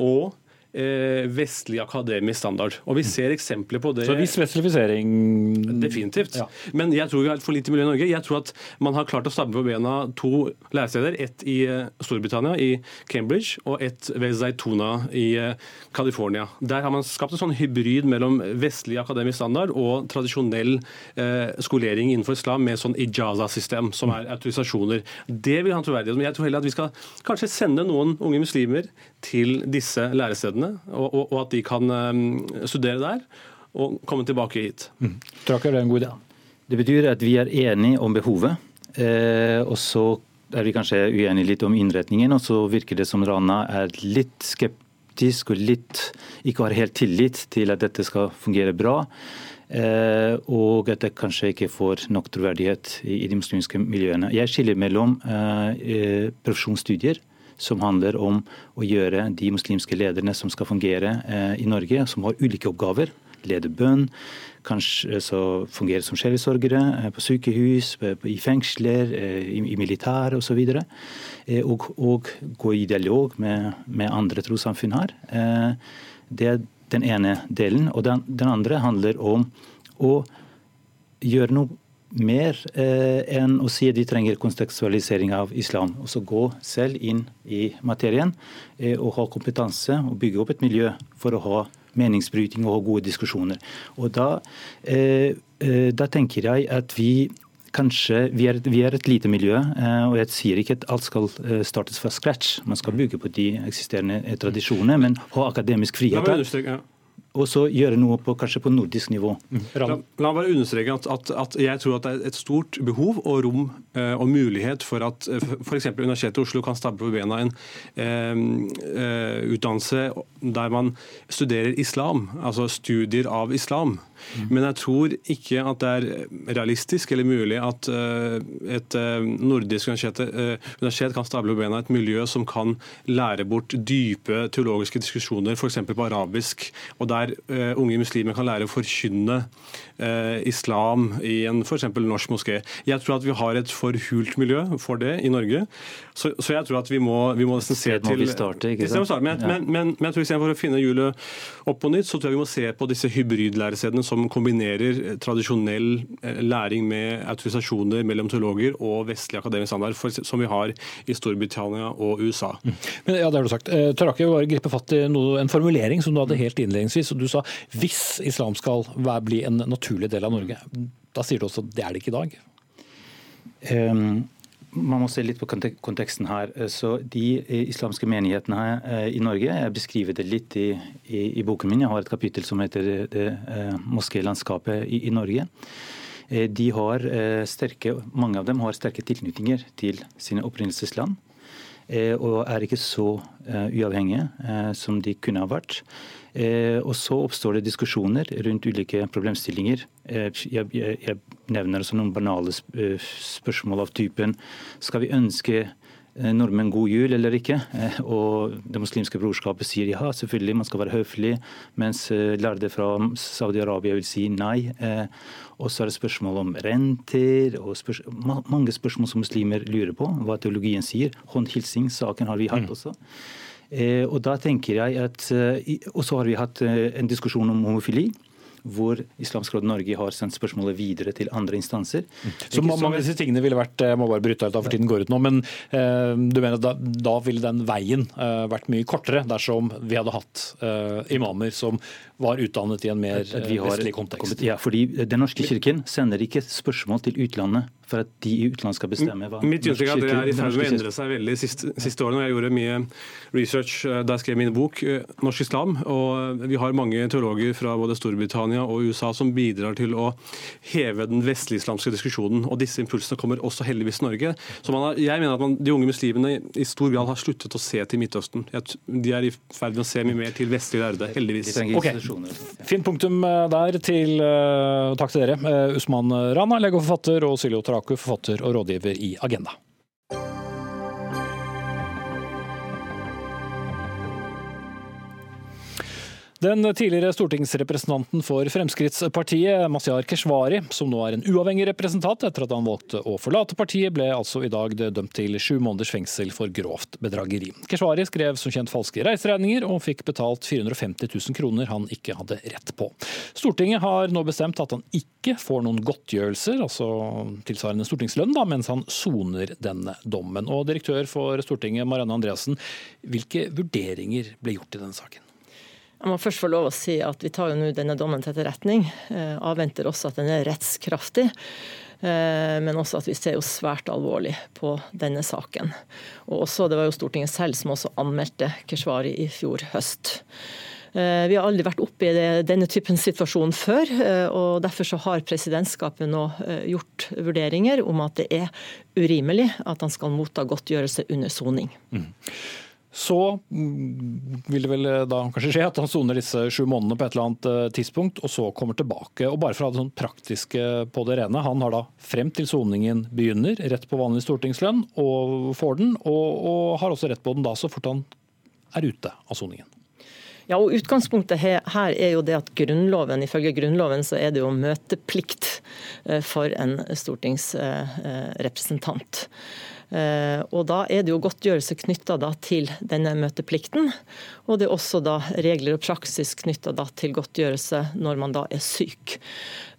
og vestlig akademisk standard. Og Vi ser eksempler på det. Så viss vestlifisering Definitivt. Ja. Men jeg tror vi har et for lite miljø i Norge. Jeg tror at man har klart å stable på bena to læresteder. Ett i eh, Storbritannia, i Cambridge, og ett ved Zaitona i eh, California. Der har man skapt en sånn hybrid mellom vestlig akademisk standard og tradisjonell eh, skolering innenfor islam med sånn ijaza-system, som er autorisasjoner. Det vil ha troverdighet. Men jeg tror heller at vi skal kanskje sende noen unge muslimer til disse lærestedene, og, og, og at de kan um, studere der og komme tilbake hit. Mm. Trakker, det en god idé. Det betyr at vi er enige om behovet. Eh, og så er vi kanskje uenige litt om innretningen, og så virker det som Rana er litt skeptisk og litt ikke har helt tillit til at dette skal fungere bra. Eh, og at det kanskje ikke får nok troverdighet i, i de muslimske miljøene. Jeg skiller mellom eh, eh profesjonsstudier som handler om å gjøre de muslimske lederne som skal fungere eh, i Norge, som har ulike oppgaver, lede bønn, kanskje så fungere som sjelesorgere eh, på sykehus, i fengsler, eh, i, i militær osv. Og, og gå i dialog med, med andre trossamfunn her. Det er den ene delen. Og den, den andre handler om å gjøre noe mer eh, enn å si at de trenger kontekstualisering av islam. Og så gå selv inn i materien eh, og ha kompetanse og bygge opp et miljø for å ha meningsbryting og ha gode diskusjoner. Og da, eh, eh da tenker jeg at vi kanskje, vi er, vi er, et lite miljø, eh, og jeg sier ikke at alt skal eh, startes fra scratch. Man skal bygge på de eksisterende tradisjonene, men ha akademisk frihet og så gjøre noe på, kanskje på nordisk nivå. Mm. La, la meg bare understreke at, at, at, jeg tror at det er et stort behov og rom eh, og mulighet for at eh, f.eks. Universitetet i Oslo kan stable på bena en eh, eh, utdannelse der man studerer islam, altså studier av islam. Mm. Men jeg tror ikke at det er realistisk eller mulig at uh, et uh, nordisk universitet, uh, universitet, kan stable på bena et miljø som kan lære bort dype teologiske diskusjoner, f.eks. på arabisk, og der unge muslimer kan lære å forkynne islam i en f.eks. norsk moské. Jeg tror at vi har et for hult miljø for det i Norge. Så, så jeg tror at vi må, vi må se til må starte, ikke? Men, men, men, men, jeg tror istedenfor å finne hjulet opp på nytt, så tror jeg vi må se på disse hybridlærestedene som kombinerer tradisjonell eh, læring med autorisasjoner mellom teologer og vestlig akademisk standard, for, som vi har i Storbritannia og USA. Mm. Men ja, det har du sagt. Eh, Taraki bare gripe fatt i noe, en formulering som du hadde helt innledningsvis. Og Du sa hvis islam skal bli en naturlig del av Norge. Da sier du også at det er det ikke i dag? Um, man må se litt på konteksten her. Så De islamske menighetene i Norge, jeg beskriver det litt i, i, i boken min. Jeg har et kapittel som heter det moskélandskapet i, i Norge. De har sterke, mange av dem har sterke tilknytninger til sine opprinnelsesland. Og er ikke så uavhengige som de kunne ha vært. Eh, og Så oppstår det diskusjoner rundt ulike problemstillinger. Eh, jeg, jeg, jeg nevner noen banale eh, spørsmål av typen skal vi ønske nordmenn god jul eller ikke. Og Det muslimske brorskapet sier ja, selvfølgelig, man skal være høflig, mens lærde fra Saudi-Arabia vil si nei. Og så er det spørsmål om renter og spørs mange spørsmål som muslimer lurer på, hva teologien sier. Håndhilsing-saken har vi hatt mm. også. Eh, og da tenker jeg at, eh, og så har vi hatt eh, en diskusjon om homofili hvor Islamsk Råd Norge har sendt spørsmålet videre til andre instanser. Mm. Så mange av disse tingene ville vært jeg må bare bryte ut av for tiden går ut nå, men eh, du mener da, da ville den veien eh, vært mye kortere dersom vi hadde hatt eh, imamer som var utdannet i en mer vestlig kontekst? Ja, fordi Den norske kirken sender ikke spørsmål til utlandet for at de i utlandet skal bestemme hva Mitt inntrykk er at det er i ferd med å endre seg veldig siste, siste årene. Jeg gjorde mye research eh, da jeg skrev min bok eh, 'Norsk islam'. og Vi har mange teologer fra både Storbritannia og USA som bidrar til å heve den vestlig-islamske diskusjonen. og Disse impulsene kommer også heldigvis til Norge. Så har, jeg mener at man, De unge muslimene i stor grad har sluttet å se til Midtøsten. De er i ferd med å se mye mer til vestlige lærde, heldigvis. Okay. Fint punktum eh, der. til Takk til dere, Usman Rana, lege og forfatter, og Silje Otara Raku, forfatter og rådgiver i Agenda. Den tidligere stortingsrepresentanten for Fremskrittspartiet, Mazyar Keshvari, som nå er en uavhengig representant etter at han valgte å forlate partiet, ble altså i dag dømt til sju måneders fengsel for grovt bedrageri. Keshvari skrev som kjent falske reiseregninger og fikk betalt 450 000 kroner han ikke hadde rett på. Stortinget har nå bestemt at han ikke får noen godtgjørelser, altså tilsvarende stortingslønn, da, mens han soner denne dommen. Og direktør for Stortinget, Marianne Andreassen, hvilke vurderinger ble gjort i denne saken? Jeg må først få lov å si at vi tar jo nå denne dommen til etterretning. Eh, avventer også at den er rettskraftig. Eh, men også at vi ser jo svært alvorlig på denne saken. Og også, Det var jo Stortinget selv som også anmeldte Keshvari i fjor høst. Eh, vi har aldri vært oppe i denne typen situasjon før. og Derfor så har presidentskapet nå gjort vurderinger om at det er urimelig at han skal motta godtgjørelse under soning. Mm. Så vil det vel eh, da kanskje skje at han soner disse sju månedene på et eller annet eh, tidspunkt, og så kommer tilbake. Og bare for å ha det sånn praktiske på det rene, han har da frem til soningen begynner, rett på vanlig stortingslønn, og får den, og, og har også rett på den da så fort han er ute av soningen. Ja, og Utgangspunktet her, er jo det at grunnloven, ifølge Grunnloven så er det jo møteplikt eh, for en stortingsrepresentant. Eh, og Da er det jo godtgjørelse knytta til denne møteplikten. Og det er også da regler og praksis knytta til godtgjørelse når man da er syk.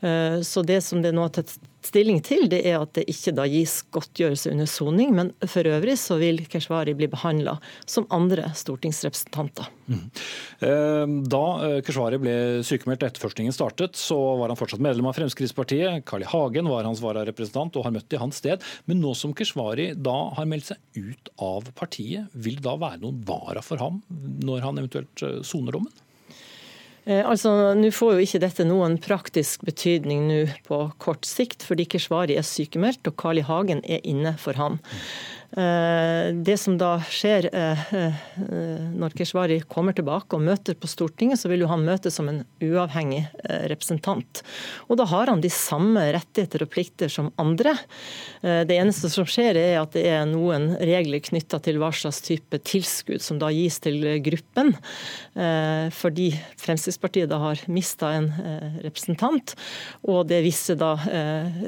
Eh, så det som det nå stilling til, det er at det ikke da gis godtgjørelse under soning, men for øvrig så vil Keshvari bli behandla som andre stortingsrepresentanter. Mm. Da Keshvari ble sykemeldt etterforskningen startet, så var han fortsatt medlem av Fremskrittspartiet. Carl I. Hagen var hans vararepresentant og har møtt i hans sted. Men nå som Keshvari da har meldt seg ut av partiet, vil det da være noen vara for ham når han eventuelt soner dommen? Eh, altså, Nå får jo ikke dette noen praktisk betydning nå på kort sikt, fordi Keshvari er sykemeldt og Carl I. Hagen er inne for han. Eh, det som da skjer eh, når Keshvari kommer tilbake og møter på Stortinget, så vil jo han møte som en uavhengig representant. Og da har han de samme rettigheter og plikter som andre. Det eneste som skjer, er at det er noen regler knytta til hva slags type tilskudd som da gis til gruppen. Fordi Fremskrittspartiet da har mista en representant, og det er visse da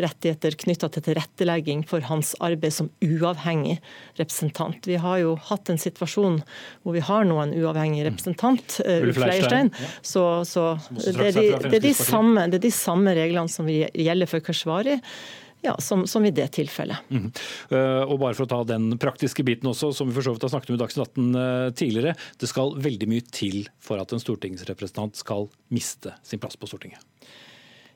rettigheter knytta til tilrettelegging for hans arbeid som uavhengig representant. Vi har jo hatt en situasjon hvor vi har nå en uavhengig representant, mm. Ulf Leirstein. Så, så det, er de, det, er de samme, det er de samme reglene som gjelder for Keshvari. Ja, som, som, i det tilfellet. Mm. Uh, og bare for å ta den praktiske biten også, som vi for så vidt har snakket om i Dagsnytt 18 uh, tidligere. Det skal veldig mye til for at en stortingsrepresentant skal miste sin plass på Stortinget.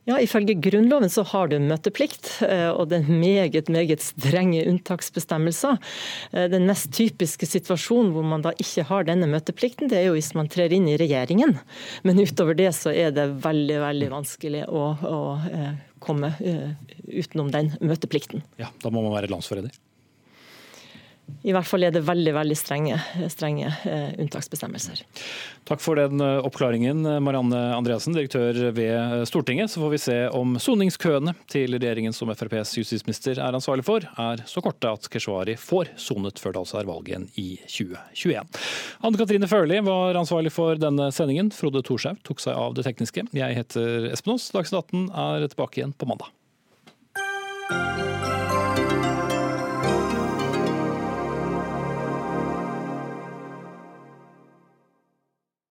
Ja, Ifølge Grunnloven så har du møteplikt, eh, og det er meget meget strenge unntaksbestemmelser. Eh, den mest typiske situasjonen hvor man da ikke har denne møteplikten, det er jo hvis man trer inn i regjeringen. Men utover det så er det veldig veldig vanskelig å, å eh, komme utenom den møteplikten. Ja, Da må man være landsforræder? I hvert fall er det veldig veldig strenge, strenge eh, unntaksbestemmelser. Takk for den eh, oppklaringen, Marianne Andreassen, direktør ved Stortinget. Så får vi se om soningskøene til regjeringen som FrPs justisminister er ansvarlig for, er så korte at Keshvari får sonet før det altså er valg igjen i 2021. Anne Katrine Førli var ansvarlig for denne sendingen. Frode Thorshaug tok seg av det tekniske. Jeg heter Espen Aas. Dagsnytt 18 er tilbake igjen på mandag.